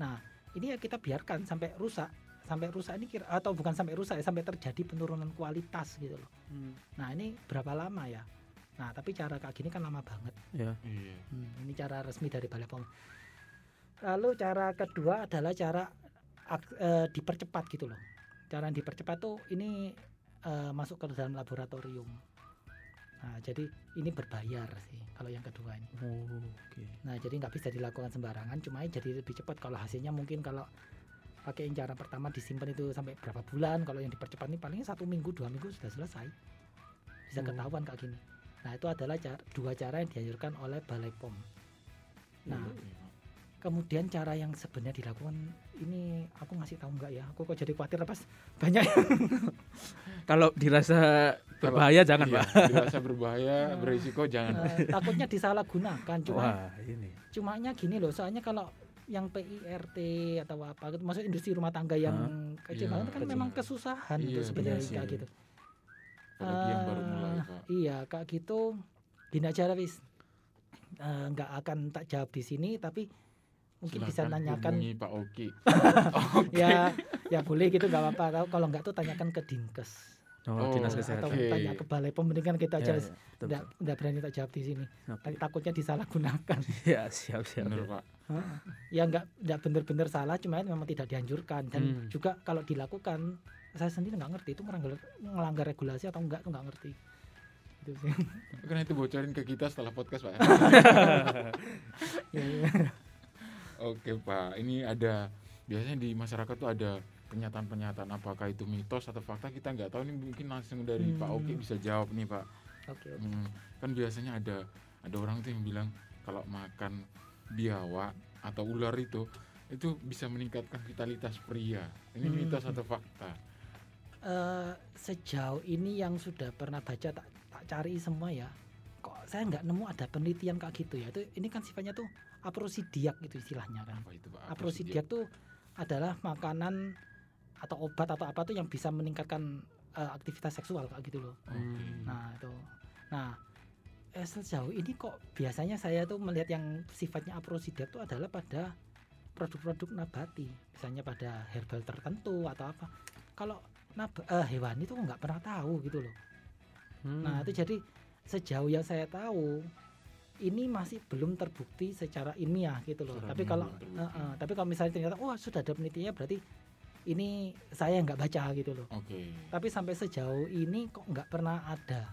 Nah ini ya kita biarkan sampai rusak sampai rusak ini kira atau bukan sampai rusak ya sampai terjadi penurunan kualitas gitu loh Hmm. nah ini berapa lama ya nah tapi cara kayak gini kan lama banget Ya. Iya. Hmm, ini cara resmi dari Balai POM. Lalu cara kedua adalah cara eh, dipercepat gitu loh. Cara yang dipercepat tuh ini eh, masuk ke dalam laboratorium. Nah, jadi ini berbayar sih kalau yang kedua ini. Oh, oke. Nah, jadi nggak bisa dilakukan sembarangan, cuma jadi lebih cepat kalau hasilnya mungkin kalau pakai yang cara pertama disimpan itu sampai berapa bulan, kalau yang dipercepat ini paling satu minggu dua minggu sudah selesai, bisa Oh. ketahuan kayak gini. Nah, itu adalah ca- dua cara yang dianjurkan oleh Balai POM. Nah, Pak. kemudian cara yang sebenarnya dilakukan ini aku ngasih tahu nggak ya? Aku kok jadi khawatir pas banyak (laughs) Kalau dirasa Kalau- berbahaya jangan, Iya, Pak. dirasa berbahaya, (laughs) berisiko jangan. eh, takutnya disalahgunakan. Cuma Wah, ini. cumanya gini loh, soalnya kalau yang PIRT atau apa gitu, maksud industri rumah tangga yang kecil Iya, banget kan betul. memang kesusahan Iya, itu sebenarnya sih. kayak gitu. Yang baru mulai. Iya, kayak gitu. Gini aja lah, wis. Eh, nggak akan tak jawab di sini, tapi mungkin bisa Silakan nanyakan (laughs) Pak Oki. ya ya boleh gitu nggak apa-apa Kalau- kalau nggak tuh tanyakan ke dinkes Oh, Oh, dinas atau kesehatan. Oke. tanya ke balai mendingan kita aja betul, nggak nggak berani tak jawab di sini. Tapi takutnya disalahgunakan (laughs) Ya, siap, siap. Bener Pak. ya nggak nggak bener-bener salah cuma memang tidak dianjurkan dan Hmm. juga kalau dilakukan saya sendiri nggak ngerti itu melanggar melanggar regulasi atau enggak tuh nggak ngerti itu sih Karena itu bocorin ke kita setelah podcast Pak. (laughs) Ya, ya. Oke Pak, ini ada biasanya di masyarakat tuh ada pernyataan-pernyataan apakah itu mitos atau fakta kita nggak tahu ini mungkin langsung dari Pak Hmm. Oki bisa jawab nih Pak. oke oke. Hmm, kan biasanya ada ada orang tuh yang bilang kalau makan biawak atau ular itu itu bisa meningkatkan vitalitas pria. Ini Hmm. mitos atau fakta? Eh, sejauh ini yang sudah pernah baca tak, tak cari semua ya kok saya nggak nemu ada penelitian kayak gitu ya itu ini kan sifatnya tuh aprosidiak itu istilahnya kan. Apa itu Pak? Aprosidiak tuh adalah makanan atau obat atau apa tuh yang bisa meningkatkan eh, aktivitas seksual kayak gitu loh. Oke. Nah, itu. Nah, eh, sejauh ini kok biasanya saya tuh melihat yang sifatnya aprosidiak itu adalah pada produk-produk nabati, misalnya pada herbal tertentu atau apa. Kalau nab- hewan itu nggak pernah tahu gitu loh. Hmm. Nah, itu jadi sejauh yang saya tahu ini masih belum terbukti secara ilmiah gitu loh. Secara tapi kalau eh, eh, tapi kalau misalnya ternyata wah sudah ada penelitiannya berarti ini saya nggak baca gitu loh. Oke. Tapi sampai sejauh ini kok nggak pernah ada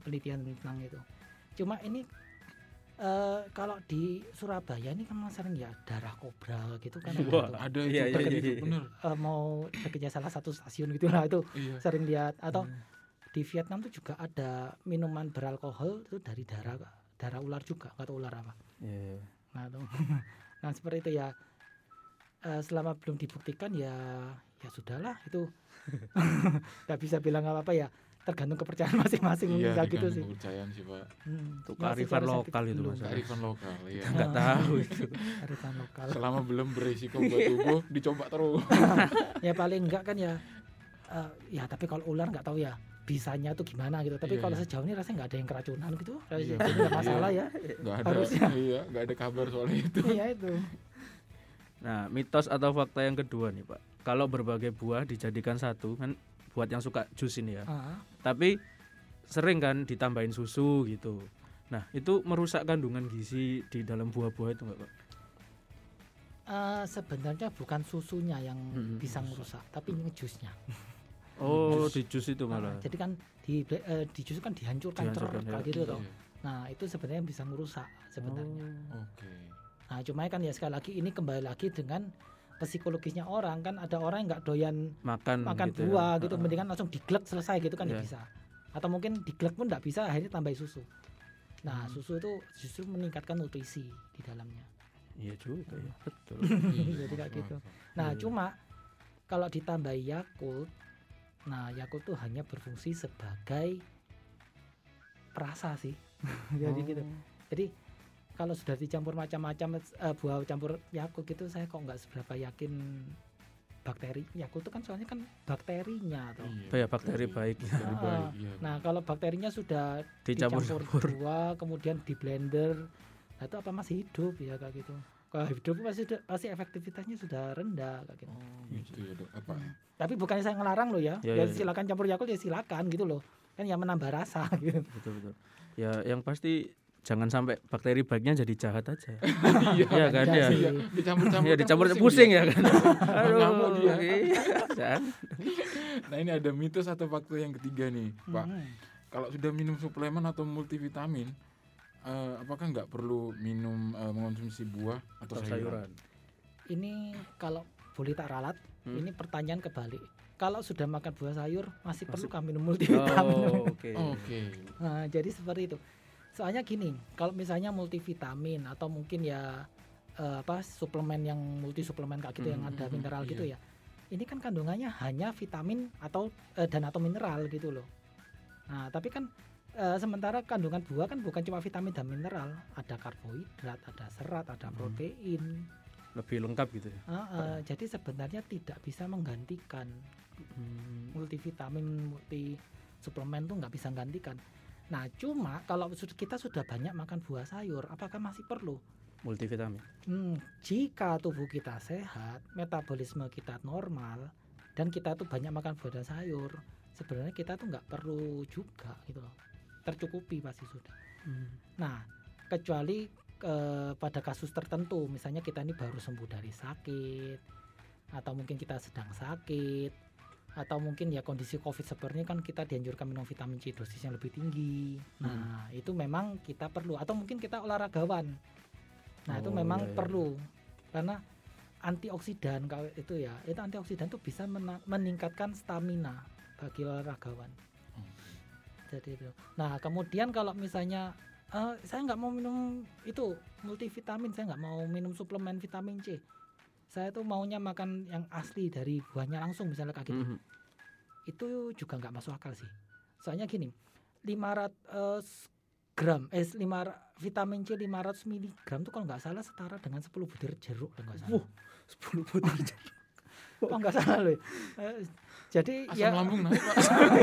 penelitian tentang itu. Cuma ini eh, kalau di Surabaya ini kan sering ya darah kobra gitu kan ada Wah, tuh. Ada Iya, iya, tadi iya, itu iya. bener. Eh, mau dekatnya salah satu stasiun gitu lah itu Iya. sering lihat atau Hmm. di Vietnam tuh juga ada minuman beralkohol itu dari darah darah ular juga tahu ular apa Iya. nah itu (laughs) nah seperti itu ya Eh, selama belum dibuktikan ya ya sudahlah itu (laughs) nggak bisa bilang apa apa ya tergantung kepercayaan (laughs) masing-masing Iya, mungkin kayak gitu sih kepercayaan sih Pak. Hmm, Itu kearifan lokal itu. Mas. Kearifan lokal, iya. Nggak tahu itu. kearifan lokal Selama belum berisiko buat tubuh, dicoba terus. (laughs) ya paling enggak kan ya eh, ya tapi kalau ular nggak tahu ya bisanya tuh gimana gitu tapi Iya, kalau iya. sejauh ini rasanya nggak ada yang keracunan gitu Iya. jadi nggak masalah ya Nggak ada, Harusnya. iya, nggak ada kabar soal itu. iya itu Nah, mitos atau fakta yang kedua nih, Pak. Kalau berbagai buah dijadikan satu, kan buat yang suka jus ini ya. Ah, Tapi sering kan ditambahin susu gitu. Nah, itu merusak kandungan gizi di dalam buah-buah itu enggak, Pak? eh, sebenarnya bukan susunya yang Mm-mm. bisa merusak tapi ngejusnya (laughs) Oh, Jus. di jus itu Ah, malah. jadi kan di eh, di jus kan dihancurkan, Dihancurkan, kayak ya. gitu toh. Iya. nah itu sebenarnya bisa merusak sebenarnya Oh. Oke. Nah cuma kan ya sekali lagi ini kembali lagi dengan psikologisnya orang kan ada orang yang nggak doyan makan makan gitu ya. buah gitu Heeh. mendingan langsung diglek selesai gitu kan ya Iya. bisa atau mungkin diglek pun nggak bisa akhirnya tambah susu nah Hmm. susu itu justru meningkatkan nutrisi di dalamnya Iya juga ya, betul. (laughs) Iya, Jadi kayak gitu. nah Iya. cuma kalau ditambah Yakult nah Yakult tuh hanya berfungsi sebagai perasa sih (laughs) jadi gitu Oh. jadi kalau sudah dicampur macam-macam eh, buah campur Yakult gitu saya kok nggak seberapa yakin bakteri Yakult itu kan soalnya kan bakterinya toh Iya, Ya, bakteri baik. Bakteri Ah, baik, iya. Nah, kalau bakterinya sudah Dicampur-campur. dicampur buah, kemudian di blender, nah itu apa masih hidup ya kayak gitu. Kalau hidup pasti pasti efektivitasnya sudah rendah kayak gitu. Gitu ya, Dok. Apa? Hmm. Tapi bukannya saya ngelarang loh ya. Ya, Ya, ya, ya. silakan campur Yakult ya silakan gitu loh. Kan ya menambah rasa (laughs) gitu. betul betul. Ya, yang pasti jangan sampai bakteri baiknya jadi jahat aja. (laughs) Iya. Iya kan ya. Iya, dicampur-campur. Ya dicampur pusing ya kan. (laughs) Ngamuk dia. (laughs) Nah, ini ada mitos atau fakta yang ketiga nih, Pak. Hmm. Kalau sudah minum suplemen atau multivitamin, eh, apakah nggak perlu minum eh, mengonsumsi buah atau, Atau sayuran? sayuran. Ini kalau boleh tak ralat, Hmm. ini pertanyaan kebalik. Kalau sudah makan buah sayur masih, perlu Masih- kah minum multivitamin? Oh, oke. Oke. Nah, jadi seperti itu. Soalnya gini, kalau misalnya multivitamin atau mungkin ya eh, apa suplemen yang multi suplemen kayak gitu yang Hmm, ada hmm, mineral iya. gitu ya. Ini kan kandungannya hanya vitamin atau eh, dan atau mineral gitu loh. Nah, tapi kan eh, sementara kandungan buah kan bukan cuma vitamin dan mineral, ada karbohidrat, ada serat, ada Hmm. protein. Lebih lengkap gitu ya. Ah, eh, jadi sebenarnya tidak bisa menggantikan Hmm. multivitamin, multi suplemen tuh nggak bisa gantikan. Nah, cuma kalau kita sudah banyak makan buah sayur, apakah masih perlu? Multivitamin. Hmm, jika tubuh kita sehat, metabolisme kita normal, dan kita tuh banyak makan buah dan sayur, sebenarnya kita tuh nggak perlu juga gitu loh. Tercukupi pasti sudah. Hmm. Nah, kecuali eh, pada kasus tertentu, misalnya kita ini baru sembuh dari sakit, atau mungkin kita sedang sakit, atau mungkin ya kondisi COVID seperti ini kan kita dianjurkan minum vitamin C dosis yang lebih tinggi. Nah, itu memang kita perlu, atau mungkin kita olahragawan. Nah, itu Oh, memang iya, iya. perlu karena antioksidan kalau itu ya, itu antioksidan itu bisa meningkatkan stamina bagi olahragawan. Jadi itu. Nah kemudian kalau misalnya eh, saya nggak mau minum itu multivitamin, saya nggak mau minum suplemen vitamin C. Saya tuh maunya makan yang asli dari buahnya langsung misalnya kayak gitu. Mhm. Itu juga nggak masuk akal sih. Soalnya gini, 500 eh, gram eh lima ra- vitamin C 500 mg tuh kalau nggak salah setara dengan 10 butir jeruk kalau nggak salah. Wuh, 10 butir (laughs) Oh nggak salah loh. Eh, jadi Asam ya lambung (laughs) naik pak.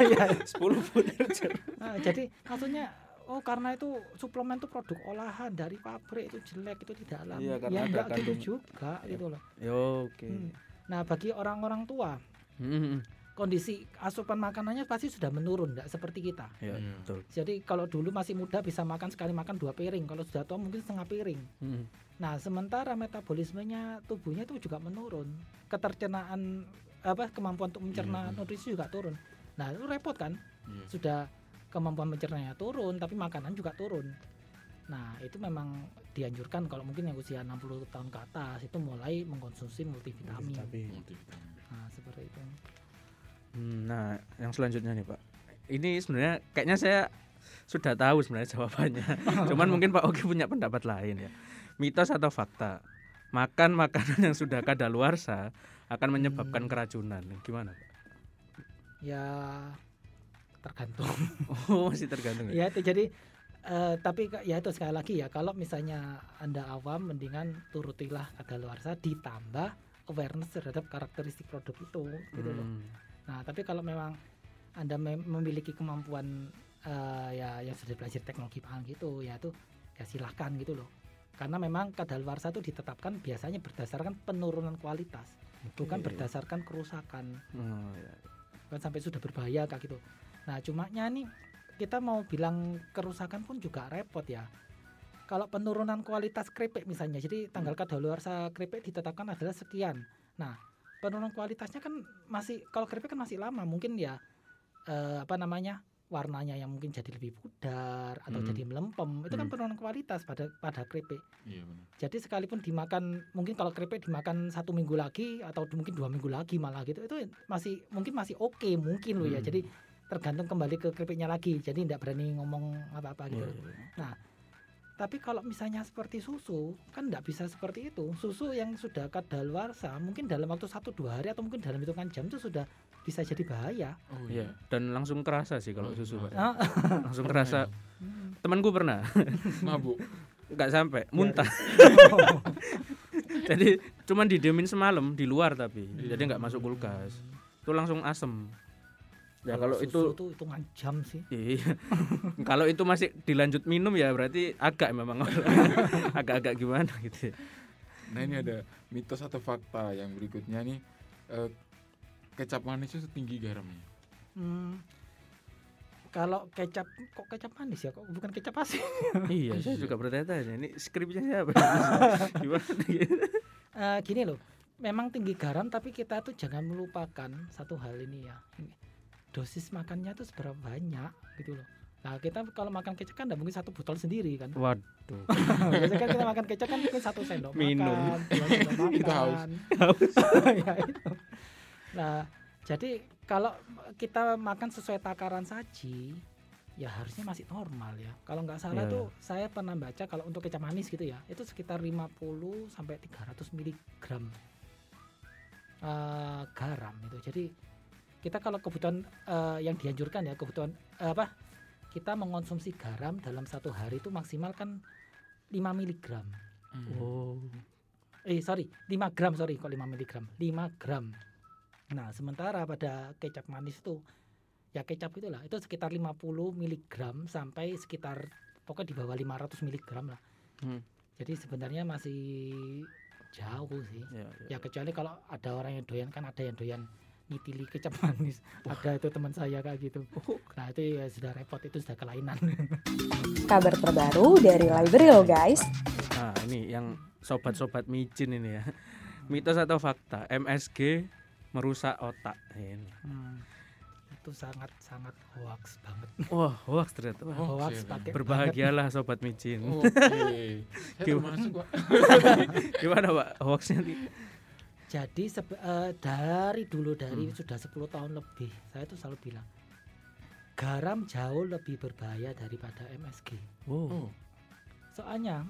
ya, 10 butir jeruk. eh, jadi maksudnya oh karena itu suplemen itu produk olahan dari pabrik itu jelek itu tidak alami. Iya, karena ya ada enggak gitu kandung- juga gitu loh. Ya, Oke. Hmm. Nah, bagi orang-orang tua Hmm, kondisi asupan makanannya pasti sudah menurun enggak seperti kita. Ya, Iya. betul. Jadi kalau dulu masih muda bisa makan sekali makan dua piring, kalau sudah tua mungkin setengah piring. Hmm. Nah, sementara metabolismenya tubuhnya itu juga menurun. Ketercernaan apa kemampuan untuk mencerna Iya. nutrisi juga turun. Nah, itu repot kan? Iya. Sudah kemampuan mencernanya turun, tapi makanan juga turun. Nah, itu memang dianjurkan kalau mungkin yang usia 60 tahun ke atas itu mulai mengkonsumsi multivitamin. Multivitamin. Nah, seperti itu. Hmm, Nah, yang selanjutnya nih Pak. Ini sebenarnya kayaknya saya sudah tahu sebenarnya jawabannya. (laughs) Cuman mungkin Pak Ogi punya pendapat lain ya. Mitos atau fakta? Makan makanan yang sudah kadaluarsa akan menyebabkan Hmm. keracunan. Gimana Pak? Ya tergantung. (laughs) Oh, masih tergantung ya. ya jadi eh, tapi ya itu sekali lagi ya kalau misalnya anda awam mendingan turutilah kadaluarsa ditambah awareness terhadap karakteristik produk itu gitu loh. Hmm. Nah tapi kalau memang anda mem- memiliki kemampuan eh, ya yang sudah belajar teknologi pangan gitu ya itu ya silahkan gitu loh. Karena memang kadaluarsa itu ditetapkan biasanya berdasarkan penurunan kualitas, bukan Oke. berdasarkan kerusakan Oh, ya. kan sampai sudah berbahaya kayak gitu. Nah, cumanya nih kita mau bilang kerusakan pun juga repot ya. Kalau penurunan kualitas keripik misalnya, jadi tanggal kadaluarsa keripik ditetapkan adalah sekian. Nah, penurunan kualitasnya kan masih kalau keripik kan masih lama, mungkin ya eh, apa namanya warnanya yang mungkin jadi lebih pudar atau Hmm. jadi melempem itu kan Hmm. penurunan kualitas pada pada keripik. Iya benar. Jadi sekalipun dimakan mungkin kalau keripik dimakan satu minggu lagi atau mungkin dua minggu lagi malah gitu itu masih mungkin masih oke mungkin loh ya. Hmm. Jadi tergantung kembali ke keripiknya lagi. Jadi tidak berani ngomong apa-apa gitu. Iya, iya. Tapi kalau misalnya seperti susu kan tidak bisa seperti itu. Susu yang sudah kadaluarsa mungkin dalam waktu satu dua hari atau mungkin dalam hitungan jam itu sudah bisa jadi bahaya. Oh Iya, dan langsung kerasa sih kalau susu Pak. Ah, (laughs) Langsung kerasa. Temanku pernah (laughs) Mabuk. nggak sampai muntah. (laughs) Jadi cuman didiemin semalam di luar tapi jadi nggak masuk kulkas. Itu langsung asem. Ya kalau susu itu itu hitungan jam sih. Iya. (laughs) kalau itu masih dilanjut minum ya berarti agak memang (laughs) agak-agak gimana gitu. ya. Nah ini ada mitos atau fakta yang berikutnya nih. eh, kecap manis itu tinggi garamnya. Hmm, kalau kecap kok kecap manis ya kok bukan kecap asin (laughs) iya, saya juga bertanya-tanya ini skripnya siapa? gimana gitu. Eh, gini loh memang tinggi garam tapi kita tuh jangan melupakan satu hal ini ya Ini, dosis makannya tuh seberapa banyak gitu loh. Nah kita kalau makan kecap kan mungkin satu botol sendiri kan? Waduh. biasanya kan kita makan kecap kan mungkin satu sendok Minum. (laughs) makan makan. Kita haus. (laughs) ya itu. Nah jadi kalau kita makan sesuai takaran saji ya harusnya masih normal ya. Kalau nggak salah Iya, tuh saya pernah baca kalau untuk kecap manis gitu ya itu sekitar 50 sampai 300 miligram eh, garam itu. Jadi kita kalau kebutuhan eh, yang dianjurkan ya kebutuhan eh, apa kita mengonsumsi garam dalam satu hari itu maksimal kan 5 miligram Hmm. Oh. eh sorry 5 gram sorry kok 5 miligram 5 gram nah sementara pada kecap manis itu ya kecap itulah itu sekitar 50 miligram sampai sekitar pokoknya di bawah 500 miligram lah Hmm. jadi sebenarnya masih jauh sih Ya, ya ya. kecuali kalau ada orang yang doyan kan ada yang doyan ngitili kecap manis (laughs) ada itu teman saya kayak gitu nah itu ya sudah repot itu sudah kelainan (laughs) Kabar terbaru dari Library lo guys. Nah, ini yang sobat-sobat micin ini ya. (laughs) Mitos atau fakta? MSG merusak otak. Ini. Hmm, itu sangat sangat hoax banget Wah, hoax ternyata. Wah, Oh, hoax siap. pakai Berbahagialah sobat micin. Oke. Saya Gimana? termasuk pak. Gimana, Pak? Hoaxnya nih? Jadi sebe- eh, dari dulu dari Hmm. sudah 10 tahun lebih saya tuh selalu bilang garam jauh lebih berbahaya daripada MSG. Wow. Oh. Soalnya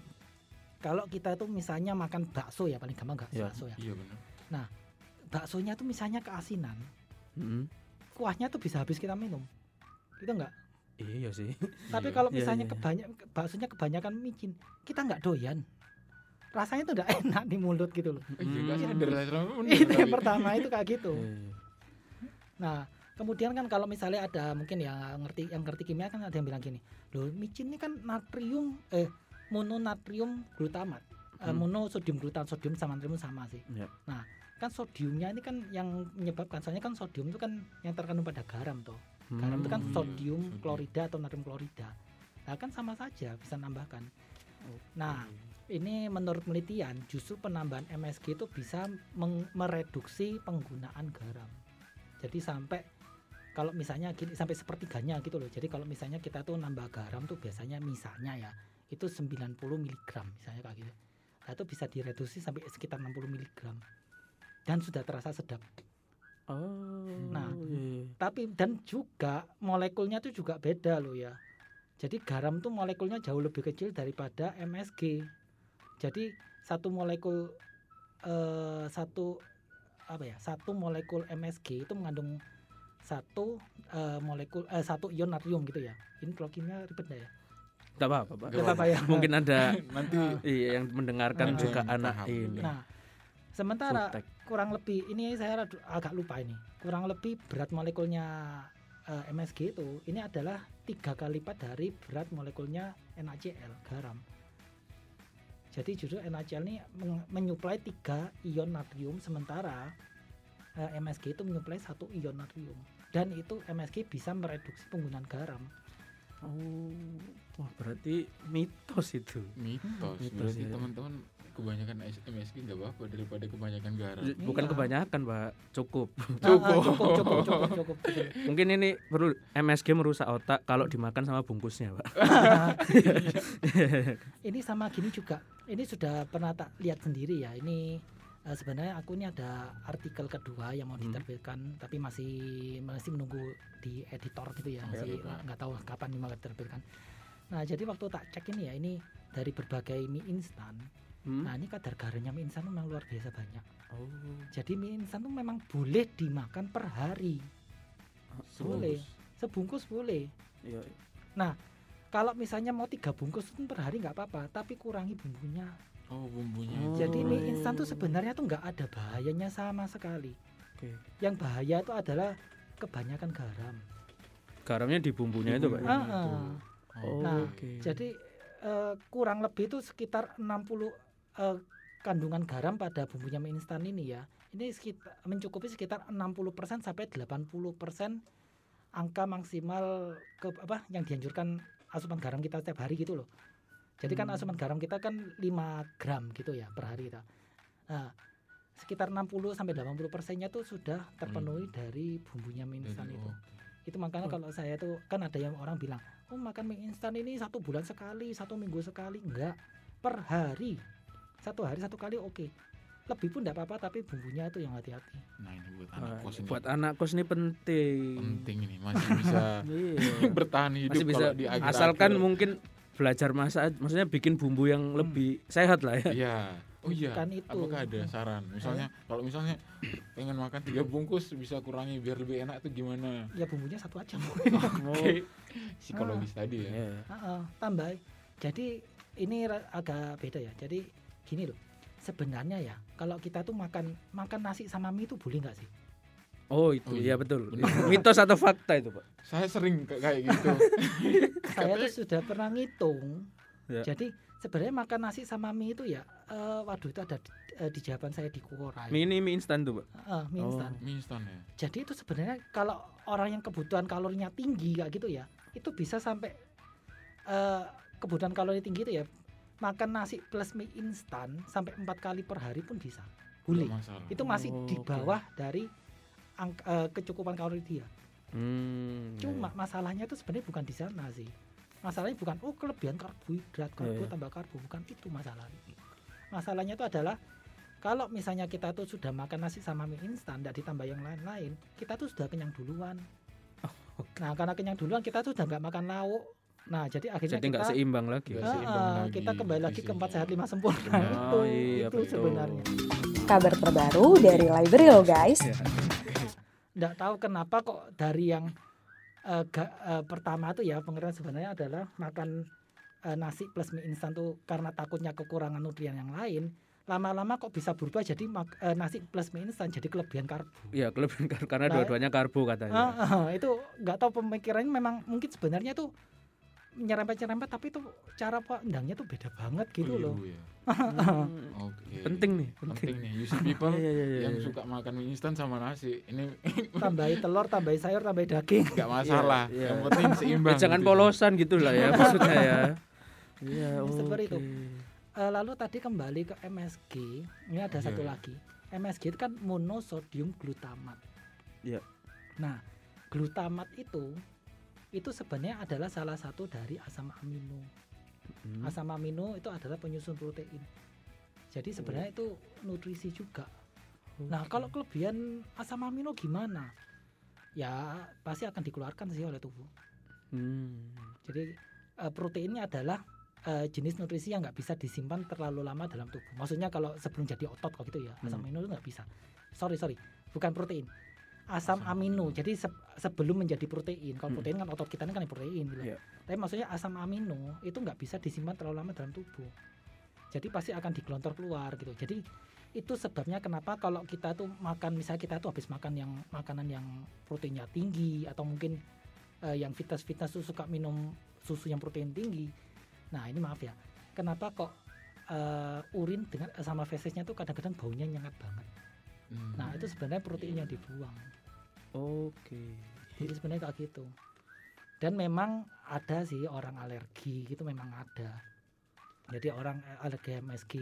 kalau kita tuh misalnya makan bakso ya paling gampang nggak Ya. bakso ya. Iya benar. Baksonya tuh misalnya keasinan, Mm-mm. kuahnya tuh bisa habis kita minum. Itu enggak? Iya sih. Tapi Iya. kalau Iya, misalnya iya. kebanyak baksonya kebanyakan micin, kita nggak doyan. Rasanya tuh udah enak di mulut gitu loh. Eh, juga Hmm. Itu yang pertama itu kayak gitu. Iya. Nah, kemudian kan kalau misalnya ada mungkin yang ngerti yang ngerti kimia kan ada yang bilang gini, loh micin ini kan natrium eh mononatrium glutamat, Eh, Hmm. monosodium glutam, sodium sama natrium sama sih. Iya. Nah, kan sodiumnya ini kan yang menyebabkan soalnya kan sodium itu kan yang terkandung pada garam toh. Garam itu kan Hmm. sodium klorida atau natrium klorida. Nah, kan sama saja bisa nambahkan. Nah, ini menurut penelitian justru penambahan MSG itu bisa mereduksi penggunaan garam. Jadi sampai kalau misalnya gini sampai sepertiganya gitu loh. Jadi kalau misalnya kita tuh nambah garam tuh biasanya misalnya ya itu 90 mg misalnya kayak gitu. Nah, itu bisa direduksi sampai sekitar 60 mg. Dan sudah terasa sedap. Oh. Nah. iya. Tapi dan juga molekulnya tuh juga beda loh ya. Jadi garam tuh molekulnya jauh lebih kecil daripada MSG. Jadi satu molekul eh, satu apa ya? Satu molekul MSG itu mengandung satu eh, molekul eh, satu ion natrium gitu ya. Ini kalau kimia ribet ya? Nggak apa-apa, Pak. Apa-apa ya. Mungkin ada (laughs) nanti iya yang mendengarkan Ada juga yang anak paham. ini. Nah, sementara Foodtech. kurang lebih ini saya agak lupa ini. Kurang lebih berat molekulnya eh, MSG itu ini adalah tiga kali lipat dari berat molekulnya NaCl garam. Jadi justru NaCl ini menyuplai tiga ion natrium sementara eh, MSG itu menyuplai satu ion natrium dan itu MSG bisa mereduksi penggunaan garam. Oh. Wah, berarti mitos itu. mitos. Mitos, Berarti iya. teman-teman kebanyakan MSG nggak apa-apa daripada kebanyakan garam. Bukan Iya. kebanyakan, Pak. Cukup. Nah, ah, (laughs) cukup, cukup, cukup, (laughs) cukup, cukup. Mungkin ini perlu MSG merusak otak kalau dimakan sama bungkusnya, Pak. (laughs) ini sama gini juga ini sudah pernah tak lihat sendiri ya ini eh, sebenarnya aku ini ada artikel kedua yang mau Hmm. diterbitkan tapi masih masih menunggu di editor gitu ya masih nggak tahu kapan ini mau diterbitkan nah jadi waktu tak cek ini ya ini dari berbagai mie instan Hmm? nah ini kadar garamnya mie instan memang luar biasa banyak Oh. jadi mie instan tuh memang boleh dimakan per hari boleh sebungkus boleh Iya. kalau misalnya mau tiga bungkus itu per hari nggak apa-apa tapi kurangi bumbunya Oh, bumbunya. Oh. Jadi mie instan tuh sebenarnya tuh nggak ada bahayanya sama sekali. Oke. Yang bahaya itu adalah kebanyakan garam. Garamnya di bumbunya itu, Pak. Bumbunya Ah, ah. Oh, Nah, Oke. Jadi eh, kurang lebih itu sekitar 60 eh, kandungan garam pada bumbunya mie instan ini ya. Ini sekitar mencukupi sekitar 60% sampai 80% angka maksimal ke apa yang dianjurkan asupan garam kita setiap hari gitu loh. Jadi kan Hmm. asupan garam kita kan 5 gram gitu ya per hari kita. Nah, sekitar 60 sampai 80 persennya tuh sudah terpenuhi dari bumbunya mie instan itu. oh, Itu makanya Oh. kalau saya tuh kan ada yang orang bilang, oh makan mie instan ini satu bulan sekali, satu minggu sekali, enggak per hari, satu hari satu kali oke. Lebih pun enggak apa-apa tapi bumbunya itu yang hati-hati. Nah, ini buat anak kos ini. buat anak kos ini penting. penting ini masih bisa (laughs) Iya. bertahan hidup Masih bisa kalau di akhir asalkan mungkin belajar masak maksudnya bikin bumbu yang Hmm. lebih sehat lah ya. Iya. Oh iya. Bukan itu. Apakah ada saran? Misalnya kalau misalnya pengen makan tiga bungkus bisa kurangi biar lebih enak tuh gimana? Ya bumbunya satu aja. (laughs) Oke. Psikologis tadi ya. Iya. Heeh, tambah. Jadi ini agak beda ya. Jadi gini loh. Sebenarnya ya kalau kita tuh makan makan nasi sama mie itu boleh nggak sih? Oh itu Oh, iya iya. betul. (laughs) Mitos atau fakta itu pak? Saya sering kayak gitu. (laughs) Saya tuh sudah pernah ngitung. Ya. Jadi sebenarnya makan nasi sama mie itu ya, eh, waduh itu ada di- eh, di jawaban saya di Quora. ya. Mie ini mie instan tuh pak? Eh, mie Oh. instan. Mie instan ya. Jadi itu sebenarnya kalau orang yang kebutuhan kalorinya tinggi kayak gitu ya, itu bisa sampai eh, kebutuhan kalori tinggi itu ya makan nasi plus mie instan sampai empat kali per hari pun bisa. Boleh. Itu masih Oh, di bawah dari angk- eh, kecukupan kalori dia. Hmm. Cuma masalahnya itu sebenarnya bukan di sana sih. Masalahnya bukan oh kelebihan karbohidrat, karbo Iya. tambah karbo, bukan itu masalahnya. Masalahnya itu adalah kalau misalnya kita tuh sudah makan nasi sama mie instan, tidak ditambah yang lain-lain, kita tuh sudah kenyang duluan. Nah karena kenyang duluan kita tuh udah nggak makan lauk. Nah jadi akhirnya Jadi nggak kita seimbang lagi. Ah, seimbang lagi kita kembali lagi ke empat sehat lima sempurna Benar. itu iya, itu betul. sebenarnya. Kabar terbaru dari Library lo guys. Ya. Nggak tahu kenapa kok dari yang eh, ga- eh, pertama tuh ya pengertian sebenarnya adalah makan eh, nasi plus mie instan tuh karena takutnya kekurangan nutrien yang lain lama-lama kok bisa berubah jadi mak- nasi plus mie instan jadi kelebihan karbo Iya, kelebihan kar- karena Nah, dua-duanya karbo katanya. Ah, ah, itu nggak tahu pemikirannya memang mungkin sebenarnya tuh nyerempet-nyerempet tapi tuh cara pandangnya tuh beda banget gitu loh. Keliru ya. Hmm, (laughs) Oke. penting nih, penting. Penting nih. You see people (laughs) Iya, iya, iya, yang iya. suka makan mie instan sama nasi. Ini (laughs) Tambahi telur, tambahi sayur, tambahi daging. nggak masalah. iya. Yang penting seimbang. Ya, jangan gitu polosan gitu lah ya maksudnya ya. Iya, Seperti itu. Eh, lalu tadi kembali ke MSG, ini ada Iya, satu iya. lagi. MSG itu kan monosodium glutamat. Iya. Nah, glutamat itu itu sebenarnya adalah salah satu dari asam amino. Hmm. Asam amino itu adalah penyusun protein. Jadi sebenarnya itu nutrisi juga. Nah, kalau kelebihan asam amino gimana? Ya pasti akan dikeluarkan sih oleh tubuh. Hmm. Jadi eh, proteinnya adalah eh, jenis nutrisi yang nggak bisa disimpan terlalu lama dalam tubuh. Maksudnya kalau sebelum jadi otot kok gitu ya, asam Hmm. amino itu nggak bisa. Sorry sorry, bukan protein. Asam amino. Jadi se- sebelum menjadi protein. Kalau Hmm. protein kan otot kita ini kan protein gitu. Iya. Tapi maksudnya asam amino itu nggak bisa disimpan terlalu lama dalam tubuh. Jadi pasti akan digelontor keluar gitu. Jadi itu sebabnya kenapa kalau kita tuh makan misalnya kita tuh habis makan yang makanan yang proteinnya tinggi atau mungkin eh, yang fitness-fitness tuh suka minum susu yang protein tinggi. Nah ini maaf ya, kenapa kok eh, urin dengan sama fesesnya tuh kadang-kadang baunya nyengat banget. Hmm. Nah itu sebenarnya protein yang dibuang. Oke. Jadi sebenarnya kayak gitu. Dan memang ada sih orang alergi gitu memang ada. Jadi orang eh, alergi MSG.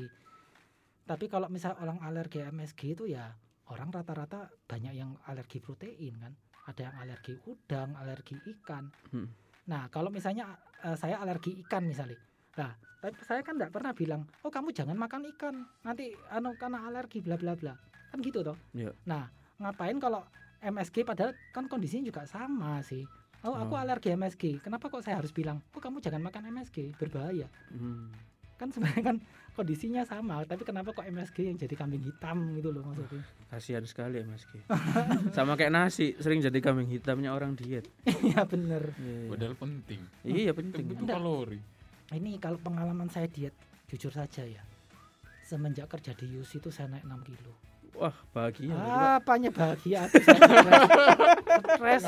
Tapi kalau misal orang alergi MSG itu ya orang rata-rata banyak yang alergi protein kan. Ada yang alergi udang, alergi ikan. Hmm. Nah kalau misalnya eh, saya alergi ikan misalnya. Nah tapi saya kan nggak pernah bilang, oh kamu jangan makan ikan nanti anu karena alergi bla bla bla. Kan gitu toh. Iya. Nah ngapain kalau MSG padahal kan kondisinya juga sama sih. Oh aku Oh. alergi MSG. Kenapa kok saya harus bilang, oh kamu jangan makan MSG, berbahaya. Hmm. Kan sebenarnya kan kondisinya sama, tapi kenapa kok MSG yang jadi kambing hitam gitu loh maksudnya. Kasihan sekali ya Ki. Sama kayak nasi, sering jadi kambing hitamnya orang diet. (laughs) Iya bener. Iya, iya. Padahal penting. Iya penting. Enggak. kalori. Ini kalau pengalaman saya diet, jujur saja ya. Semenjak kerja di UC itu saya naik 6 kilo. Wah bahagia. Apanya bahagia? (laughs) Stres.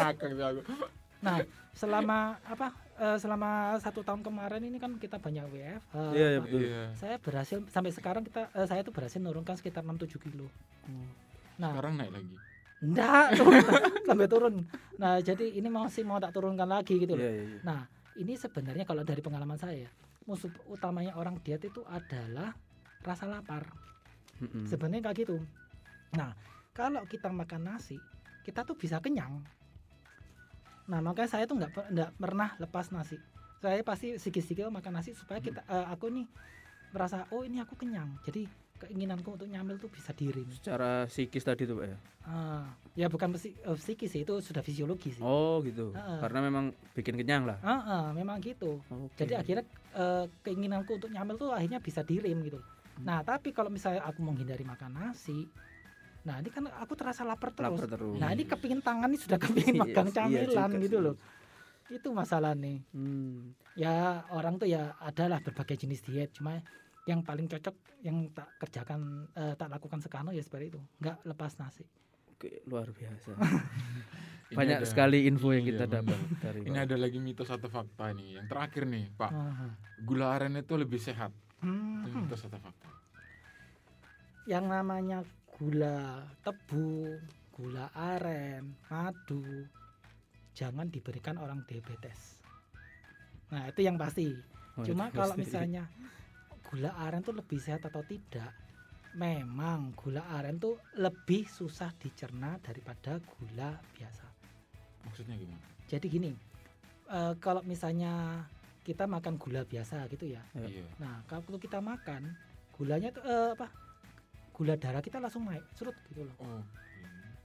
Nah, selama apa? eh, selama satu tahun kemarin ini kan kita banyak WFH. Iya, iya, apa. betul. Iya. Saya berhasil sampai sekarang kita eh, saya tuh berhasil menurunkan sekitar 6-7 kilo. Nah, Sekarang naik lagi. enggak turun, (laughs) sampai turun. Nah, jadi ini masih mau tak turunkan lagi gitu loh. Iya iya. iya. Nah, ini sebenarnya kalau dari pengalaman saya, musuh utamanya orang diet itu adalah rasa lapar. Mm-mm. Sebenarnya kayak gitu. Nah, kalau kita makan nasi, kita tuh bisa kenyang. Nah, makanya saya tuh nggak nggak pernah lepas nasi. Saya pasti sedikit-sedikit makan nasi supaya kita eh, aku nih merasa oh ini aku kenyang. Jadi keinginanku untuk nyamil tuh bisa diring. Secara psikis tadi tuh Pak ya. Ah, ya bukan psi- eh, psikis sih, itu sudah fisiologi sih. Oh gitu. Heeh. Karena memang bikin kenyang lah. Ah, ah, memang gitu. Oke. Jadi akhirnya eh, keinginanku untuk nyamil tuh akhirnya bisa direm gitu. Hmm. Nah, tapi kalau misalnya aku menghindari makan nasi, nah ini kan aku terasa lapar terus. lapar terus. Nah, ini kepingin tangan ini sudah (laughs) kepingin Iya, magang iya camilan juga gitu sih. loh. Itu masalah nih. Hmm. Ya orang tuh ya adalah berbagai jenis diet, cuma yang paling cocok yang tak kerjakan eh, tak lakukan sekarang ya seperti itu, nggak lepas nasi. Oke, luar biasa. (laughs) Banyak ada- sekali info yang Iya, kita dapat dari Ini Pak. ada lagi mitos atau fakta nih. Yang terakhir nih, Pak. Aha. Gula aren itu lebih sehat. Itu Hmm. mitos atau fakta? Yang namanya gula tebu, gula aren, madu, jangan diberikan orang diabetes. Nah itu yang pasti. Oh, Cuma kalau pasti. misalnya gula aren tuh lebih sehat atau tidak, memang gula aren tuh lebih susah dicerna daripada gula biasa. Maksudnya gimana? Jadi gini, eh, kalau misalnya kita makan gula biasa gitu ya, Ya. Iya. nah kalau kita makan gulanya tuh eh, apa? Gula darah kita langsung naik, surut gitu loh. Oh.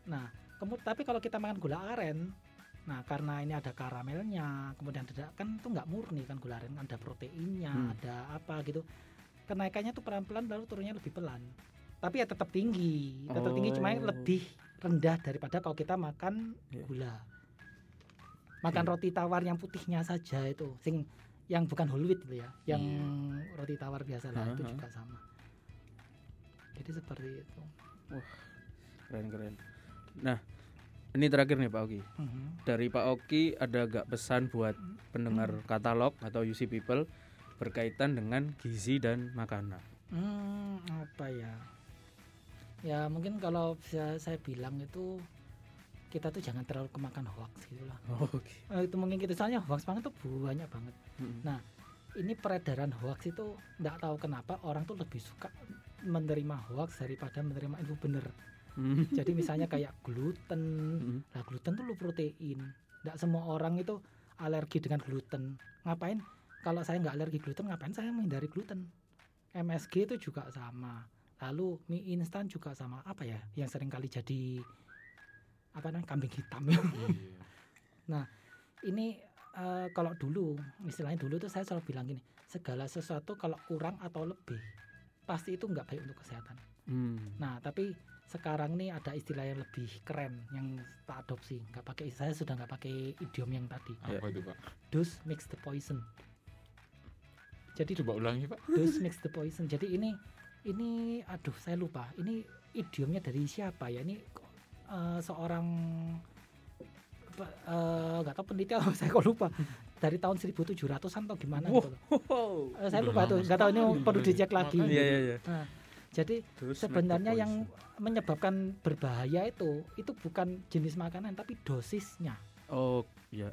Nah, kemudian tapi kalau kita makan gula aren, nah karena ini ada karamelnya, kemudian ada kan itu nggak murni kan gula aren, ada proteinnya, Hmm. ada apa gitu. Kenaikannya tuh pelan-pelan lalu turunnya lebih pelan. Tapi ya tetap tinggi, tetap tinggi cuma Oh. lebih rendah daripada kalau kita makan Iya. gula. makan Iya. roti tawar yang putihnya saja itu sing yang bukan whole wheat itu ya yang Iya. roti tawar biasa lah itu Aha. juga sama jadi seperti itu Keren keren. Nah, ini terakhir nih Pak Oki. Mhm. Dari Pak Oki ada gak pesan buat pendengar katalog atau UC People berkaitan dengan gizi dan makanan? Hmm, apa ya? Ya mungkin kalau bisa saya bilang itu kita tuh jangan terlalu kemakan hoax gitu lah. Oke. Eh, itu mungkin kita soalnya hoax banget tuh banyak banget. Nah, ini peredaran hoax itu nggak tahu kenapa orang tuh lebih suka menerima hoax daripada menerima info bener. Hmm. Jadi misalnya kayak gluten, Hmm. Nah, gluten tuh low protein. Nggak semua orang itu alergi dengan gluten. Ngapain? Kalau saya nggak alergi gluten, ngapain saya menghindari gluten? MSG itu juga sama. Lalu mie instan juga sama. Apa ya? Yang sering kali jadi apa namanya kambing hitam ya. Iya. Ini eh, kalau dulu, istilahnya dulu tuh saya selalu bilang gini, segala sesuatu kalau kurang atau lebih pasti itu nggak baik untuk kesehatan. Hmm. Nah, tapi sekarang nih ada istilah yang lebih keren yang tak adopsi. Nggak pakai saya sudah nggak pakai idiom yang tadi. Ya. Apa itu Pak? Dose makes the poison. Jadi Coba ulangi Pak. dose makes the poison. Jadi ini ini aduh saya lupa. Ini idiomnya dari siapa ya? Ini eh, seorang eh, nggak tahu peneliti atau (laughs) saya kok lupa. Dari tahun 1700-an atau gimana Wow. gitu loh. Eh, saya lupa tuh. Nggak tahu ini perlu dicek lagi. Iya iya iya. Nah, jadi Terus sebenarnya yang menyebabkan berbahaya itu itu bukan jenis makanan tapi dosisnya. Oh, iya.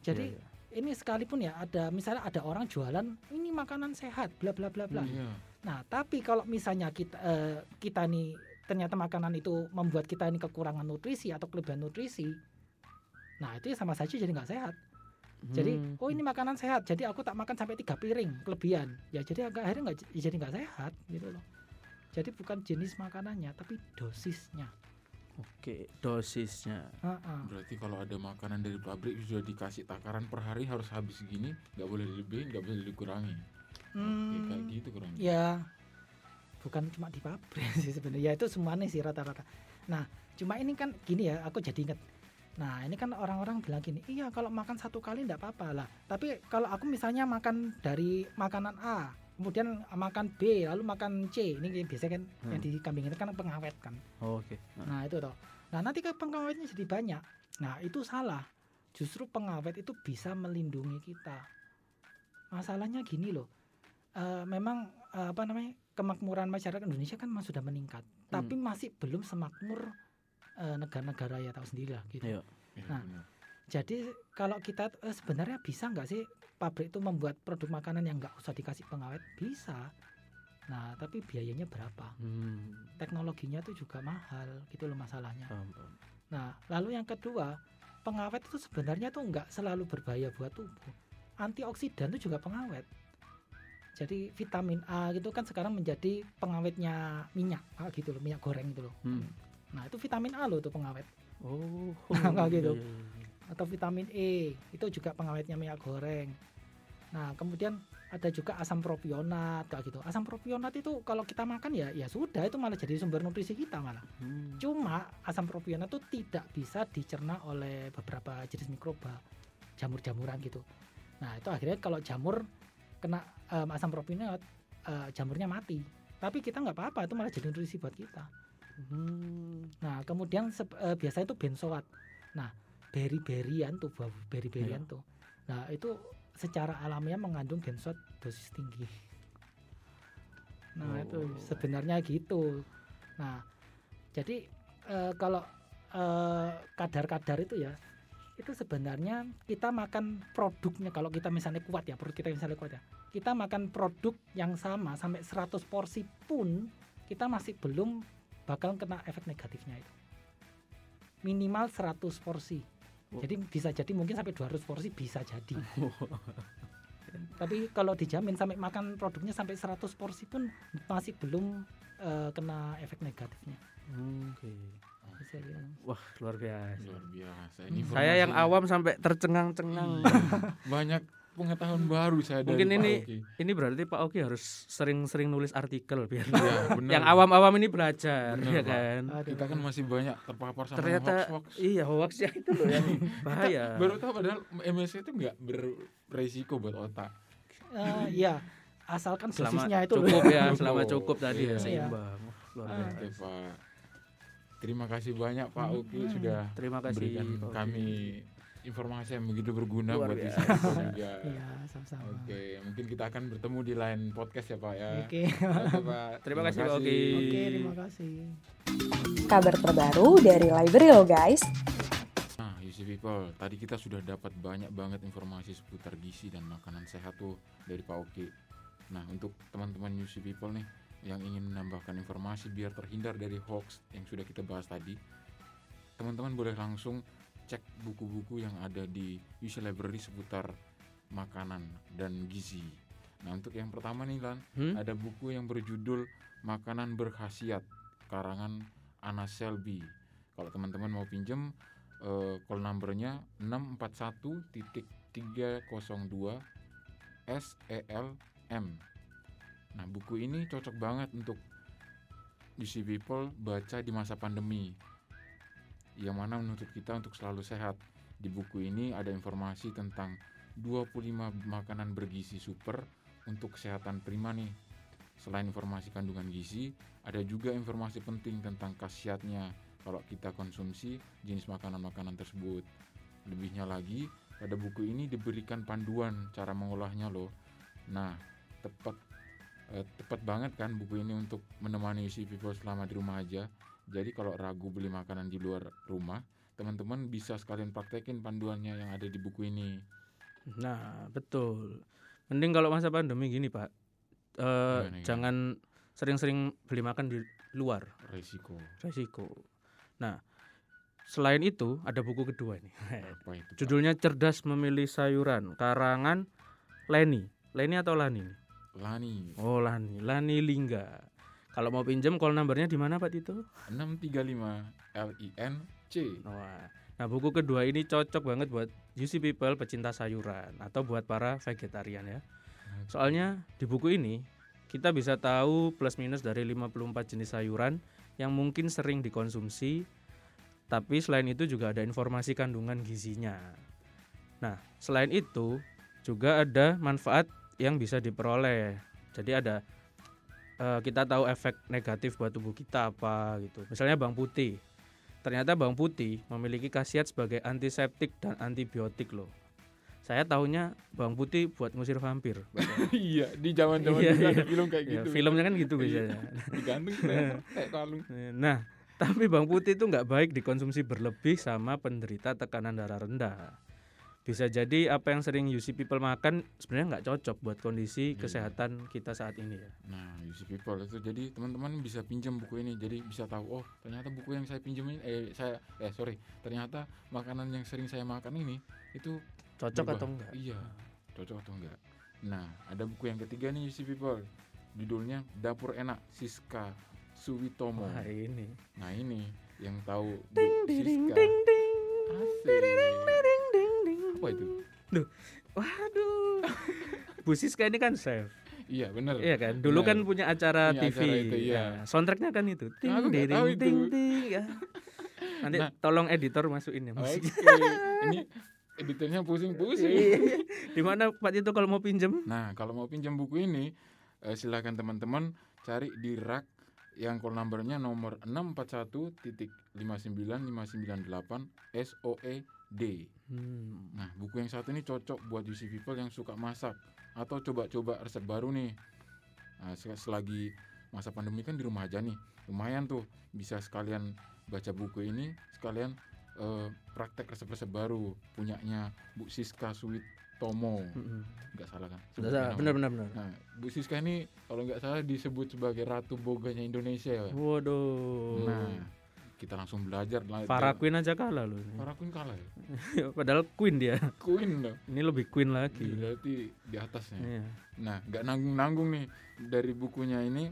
Jadi iya, iya. ini sekalipun ya ada misalnya ada orang jualan ini makanan sehat bla bla bla bla. Iya. Nah, tapi kalau misalnya kita eh, kita nih ternyata makanan itu membuat kita ini kekurangan nutrisi atau kelebihan nutrisi. Nah, itu sama saja jadi nggak sehat. Jadi, Hmm. oh ini makanan sehat, jadi aku tak makan sampai tiga piring kelebihan. Ya jadi agak akhirnya nggak ya jadi nggak sehat gitu loh. Jadi bukan jenis makanannya, tapi dosisnya. Oke, dosisnya. Heeh. Berarti kalau ada makanan dari pabrik sudah dikasih takaran per hari harus habis segini, nggak boleh dilebihin, nggak boleh dikurangi. Oke, Hmm, kayak gitu kurang. lebih. ya bukan cuma di pabrik (laughs) sih sebenarnya. Ya itu semuanya sih rata-rata. Nah, cuma ini kan gini ya, aku jadi ingat. Nah, ini kan orang-orang bilang gini, iya kalau makan satu kali enggak apa-apa lah. Tapi kalau aku misalnya makan dari makanan A, kemudian makan B, lalu makan C, ini biasanya kan yang Hmm. di kambing itu kan pengawet kan. Oh, Oke. Nah, Nah itu toh. Nah nanti kan pengawetnya jadi banyak. Nah itu salah. Justru pengawet itu bisa melindungi kita. Masalahnya gini loh. eh, memang eh, apa namanya kemakmuran masyarakat Indonesia kan sudah meningkat. Tapi masih belum semakmur negara-negara ya tahu sendiri lah gitu. Iya. Ya, Nah. benar. Jadi kalau kita eh, sebenarnya bisa nggak sih pabrik itu membuat produk makanan yang nggak usah dikasih pengawet? Bisa. Nah tapi biayanya berapa? Hmm. Teknologinya tuh juga mahal gitu loh masalahnya. Paham, paham. Nah, lalu yang kedua, pengawet itu sebenarnya tuh nggak selalu berbahaya buat tubuh. Antioksidan itu juga pengawet. Jadi vitamin A gitu kan sekarang menjadi pengawetnya minyak, ah, gitu loh, minyak goreng gitu loh. Hmm. Nah, itu vitamin A loh tuh pengawet. Oh, (laughs) Nggak gitu. iya, iya, iya. Atau vitamin E, itu juga pengawetnya minyak goreng. Nah, kemudian ada juga asam propionat kayak gitu. Asam propionat itu kalau kita makan ya ya sudah itu malah jadi sumber nutrisi kita malah. Hmm. Cuma asam propionat itu tidak bisa dicerna oleh beberapa jenis mikroba, jamur-jamuran gitu. Nah itu akhirnya kalau jamur kena em, asam propionat, eh, jamurnya mati. Tapi kita nggak apa-apa, itu malah jadi nutrisi buat kita. Hmm. Nah kemudian sep- eh, biasanya itu benzoat. Nah beri-berian tuh, buah beri-berian tuh. Nah itu secara alamiah mengandung benzoat dosis tinggi. Nah itu Oh. sebenarnya gitu. Nah jadi eh, kalau eh, kadar-kadar itu ya itu sebenarnya kita makan produknya kalau kita misalnya kuat ya perut kita misalnya kuat ya kita makan produk yang sama sampai 100 porsi pun kita masih belum bakal kena efek negatifnya itu minimal 100 porsi Oh. jadi bisa jadi mungkin sampai 200 porsi bisa jadi (laughs) tapi kalau dijamin sampai makan produknya sampai 100 porsi pun masih belum eh, kena efek negatifnya Oke. Bisa ya. Wah, luar biasa. Luar biasa. Hmm. Ini Saya yang awam sampai tercengang-cengang. (laughs) banyak pengetahuan baru saya dari Mungkin Pak ini Oki. ini berarti Pak Oki harus sering-sering nulis artikel biar (laughs) benar. yang awam-awam ini belajar Benar, ya Pak. kan. Aduh. kita kan masih banyak terpapar sama Ternyata hoax-hoax. iya hoax ya itu loh yang (laughs) bahaya. Baru tahu padahal MSC itu nggak beresiko buat otak. Eh, iya asalkan selama dosisnya itu cukup ya, selama cukup tadi Iya. ya seimbang. Luar Ah. biasa. Oke Pak. Terima kasih banyak Pak Uki hmm. sudah Terima kasih memberikan Pak Oki. kami informasi yang begitu berguna Luar buat biasa. Juga. (laughs) Iya sama-sama. Oke, mungkin kita akan bertemu di lain podcast ya Pak ya. Oke. Oke, Pak. Terima kasih, Pak (laughs) Oki. Oke, terima kasih. Kabar terbaru dari Library lo guys. Nah, UC People, tadi kita sudah dapat banyak banget informasi seputar gizi dan makanan sehat tuh dari Pak Oki. Nah, untuk teman-teman UC People nih yang ingin menambahkan informasi biar terhindar dari hoax yang sudah kita bahas tadi, teman-teman boleh langsung cek buku-buku yang ada di UC Library seputar makanan dan gizi. Nah, untuk yang pertama nih Lan, Hmm? ada buku yang berjudul Makanan Berkhasiat karangan Anna Selby. Kalau teman-teman mau pinjem eh, call numbernya 641.302 SELM. Nah, buku ini cocok banget untuk UC people baca di masa pandemi. Yang mana menuntut kita untuk selalu sehat. Di buku ini ada informasi tentang 25 makanan bergizi super untuk kesehatan prima nih. Selain informasi kandungan gizi, ada juga informasi penting tentang khasiatnya kalau kita konsumsi jenis makanan-makanan tersebut. Lebihnya lagi, pada buku ini diberikan panduan cara mengolahnya loh. Nah, tepat eh, tepat banget kan buku ini untuk menemani UC people selama di rumah aja. Jadi kalau ragu beli makanan di luar rumah, teman-teman bisa sekalian praktekin panduannya yang ada di buku ini. Nah, betul. Mending kalau masa pandemi gini, Pak. Eh, gimana? jangan sering-sering beli makan di luar, Resiko resiko. Nah, selain itu ada buku kedua nih. apa itu? Pak? Judulnya Cerdas Memilih Sayuran, karangan Leni. Leni atau Lani? Lani Oh, Lani. Lani Lingga. Kalau mau pinjam call numbernya di mana Pak Tito? 635 L I N C. Wah. Nah, buku kedua ini cocok banget buat UC people pecinta sayuran atau buat para vegetarian ya. Soalnya di buku ini kita bisa tahu plus minus dari 54 jenis sayuran yang mungkin sering dikonsumsi tapi selain itu juga ada informasi kandungan gizinya. Nah, selain itu juga ada manfaat yang bisa diperoleh. Jadi ada eh, kita tahu efek negatif buat tubuh kita apa gitu. Misalnya bawang putih. Ternyata bawang putih memiliki khasiat sebagai antiseptik dan antibiotik loh. Saya tahunya bawang putih buat ngusir vampir. (laughs) iya, di zaman-zaman Iya, dulu iya. ada film kayak Ya, gitu. filmnya kan gitu Iya. biasanya. Digantung kayak (laughs) kayak kalung. Nah, tapi bawang putih itu nggak baik dikonsumsi berlebih sama penderita tekanan darah rendah. Bisa jadi apa yang sering UC people makan sebenarnya nggak cocok buat kondisi Iya. kesehatan kita saat ini ya. Nah, UC People itu jadi teman-teman bisa pinjam buku ini. Jadi bisa tahu oh, ternyata buku yang saya pinjam ini eh saya eh sorry, ternyata makanan yang sering saya makan ini itu Cocok berubah. atau enggak? Iya, cocok atau enggak. Nah, ada buku yang ketiga nih UC People. Judulnya Dapur Enak Siska Suwitomo. Wah, ini. Nah, ini yang tahu Ding ding Siska. ding ding. Asik. Ding ding ding. Apa itu? Waduh. Bu Siska ini kan chef. Iya, benar. Iya kan? Dulu Benar. kan punya acara TV. acara itu, iya. Ya, soundtracknya kan itu. Ting nggak ding tahu ding ding itu. ding ya. Nanti Nah. tolong editor masukin ya Oke, musik. ini editornya pusing-pusing. Iya. Di mana Pak itu kalau mau pinjem? Nah, kalau mau pinjam buku ini, eh, silakan teman-teman cari di rak yang call numbernya nomor 641.59598 SOED. Hmm. Nah, buku yang satu ini cocok buat UC people yang suka masak atau coba-coba resep baru nih. Nah, se- selagi masa pandemi kan di rumah aja nih, lumayan tuh bisa sekalian baca buku ini, sekalian eh, praktek resep-resep baru punyanya Bu Siska Suwitomo, Mm-mm. nggak salah kan? Benar, benar benar benar. Nah, Bu Siska ini kalau nggak salah disebut sebagai ratu boganya Indonesia. ya. Waduh. Nah, kita langsung belajar. lah. Farah Queen aja kalah loh. Farah Queen kalah ya? (laughs) Padahal Queen dia. Queen loh. Ini lebih Queen lagi. Berarti di atasnya. Iya. Nah, nggak nanggung-nanggung nih dari bukunya ini.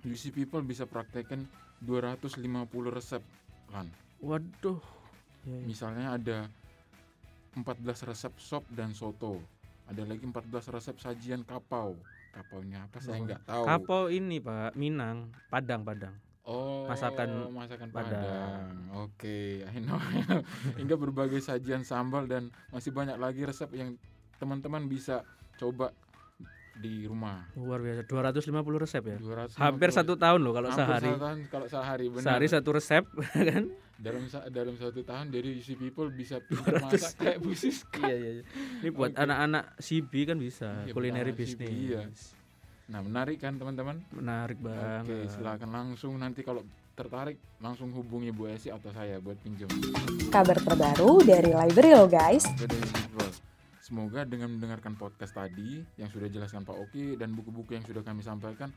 UC People bisa praktekkan 250 resep kan. Waduh. Ya, ya. Misalnya ada 14 resep sop dan soto. ada lagi 14 resep sajian kapau. Kapaunya apa saya Oh, nggak tahu. Kapau ini Pak, Minang, Padang, Padang. Oh, Masakan masakan Padang. Padang. Oke, I know. I (laughs) know. Hingga berbagai sajian sambal dan masih banyak lagi resep yang teman-teman bisa coba di rumah. Luar biasa, 250 resep ya. 250 Hampir satu tahun loh kalau hampir sehari. satu tahun kalau sehari benar. Sehari satu resep (laughs) kan? Dalam sa- dalam satu tahun dari UC People bisa (laughs) pintar masak kayak Bu Siska. iya iya. iya. Ini buat anak-anak CB kan bisa, Iya, culinary business. iya. Nah, menarik kan teman-teman? Menarik banget. Oke, silakan langsung nanti kalau tertarik langsung hubungi Bu Esi atau saya buat pinjam. Kabar terbaru dari Library lo guys. Semoga dengan mendengarkan podcast tadi yang sudah jelaskan Pak Oki dan buku-buku yang sudah kami sampaikan,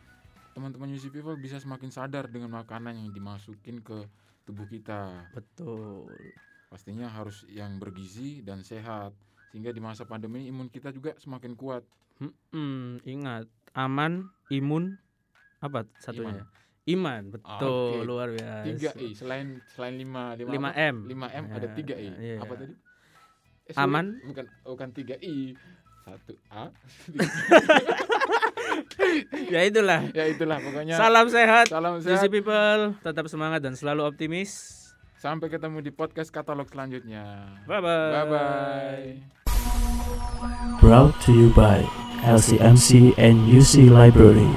teman-teman UC People bisa semakin sadar dengan makanan yang dimasukin ke tubuh kita. Betul. Pastinya harus yang bergizi dan sehat sehingga di masa pandemi imun kita juga semakin kuat. Hmm, ingat aman, imun, apa satunya? Iman, betul Oke. luar biasa. Tiga i selain selain lima lima, 5 apa? M. 5 m ada Ya, tiga i iya. apa tadi? Eh, Aman. bukan bukan tiga i satu a (laughs) Ya itulah. ya itulah pokoknya. Salam sehat. Salam Juicy sehat. people, tetap semangat dan selalu optimis. Sampai ketemu di podcast katalog selanjutnya. Bye bye. Bye bye. Brought to you by LCMC and UC Library.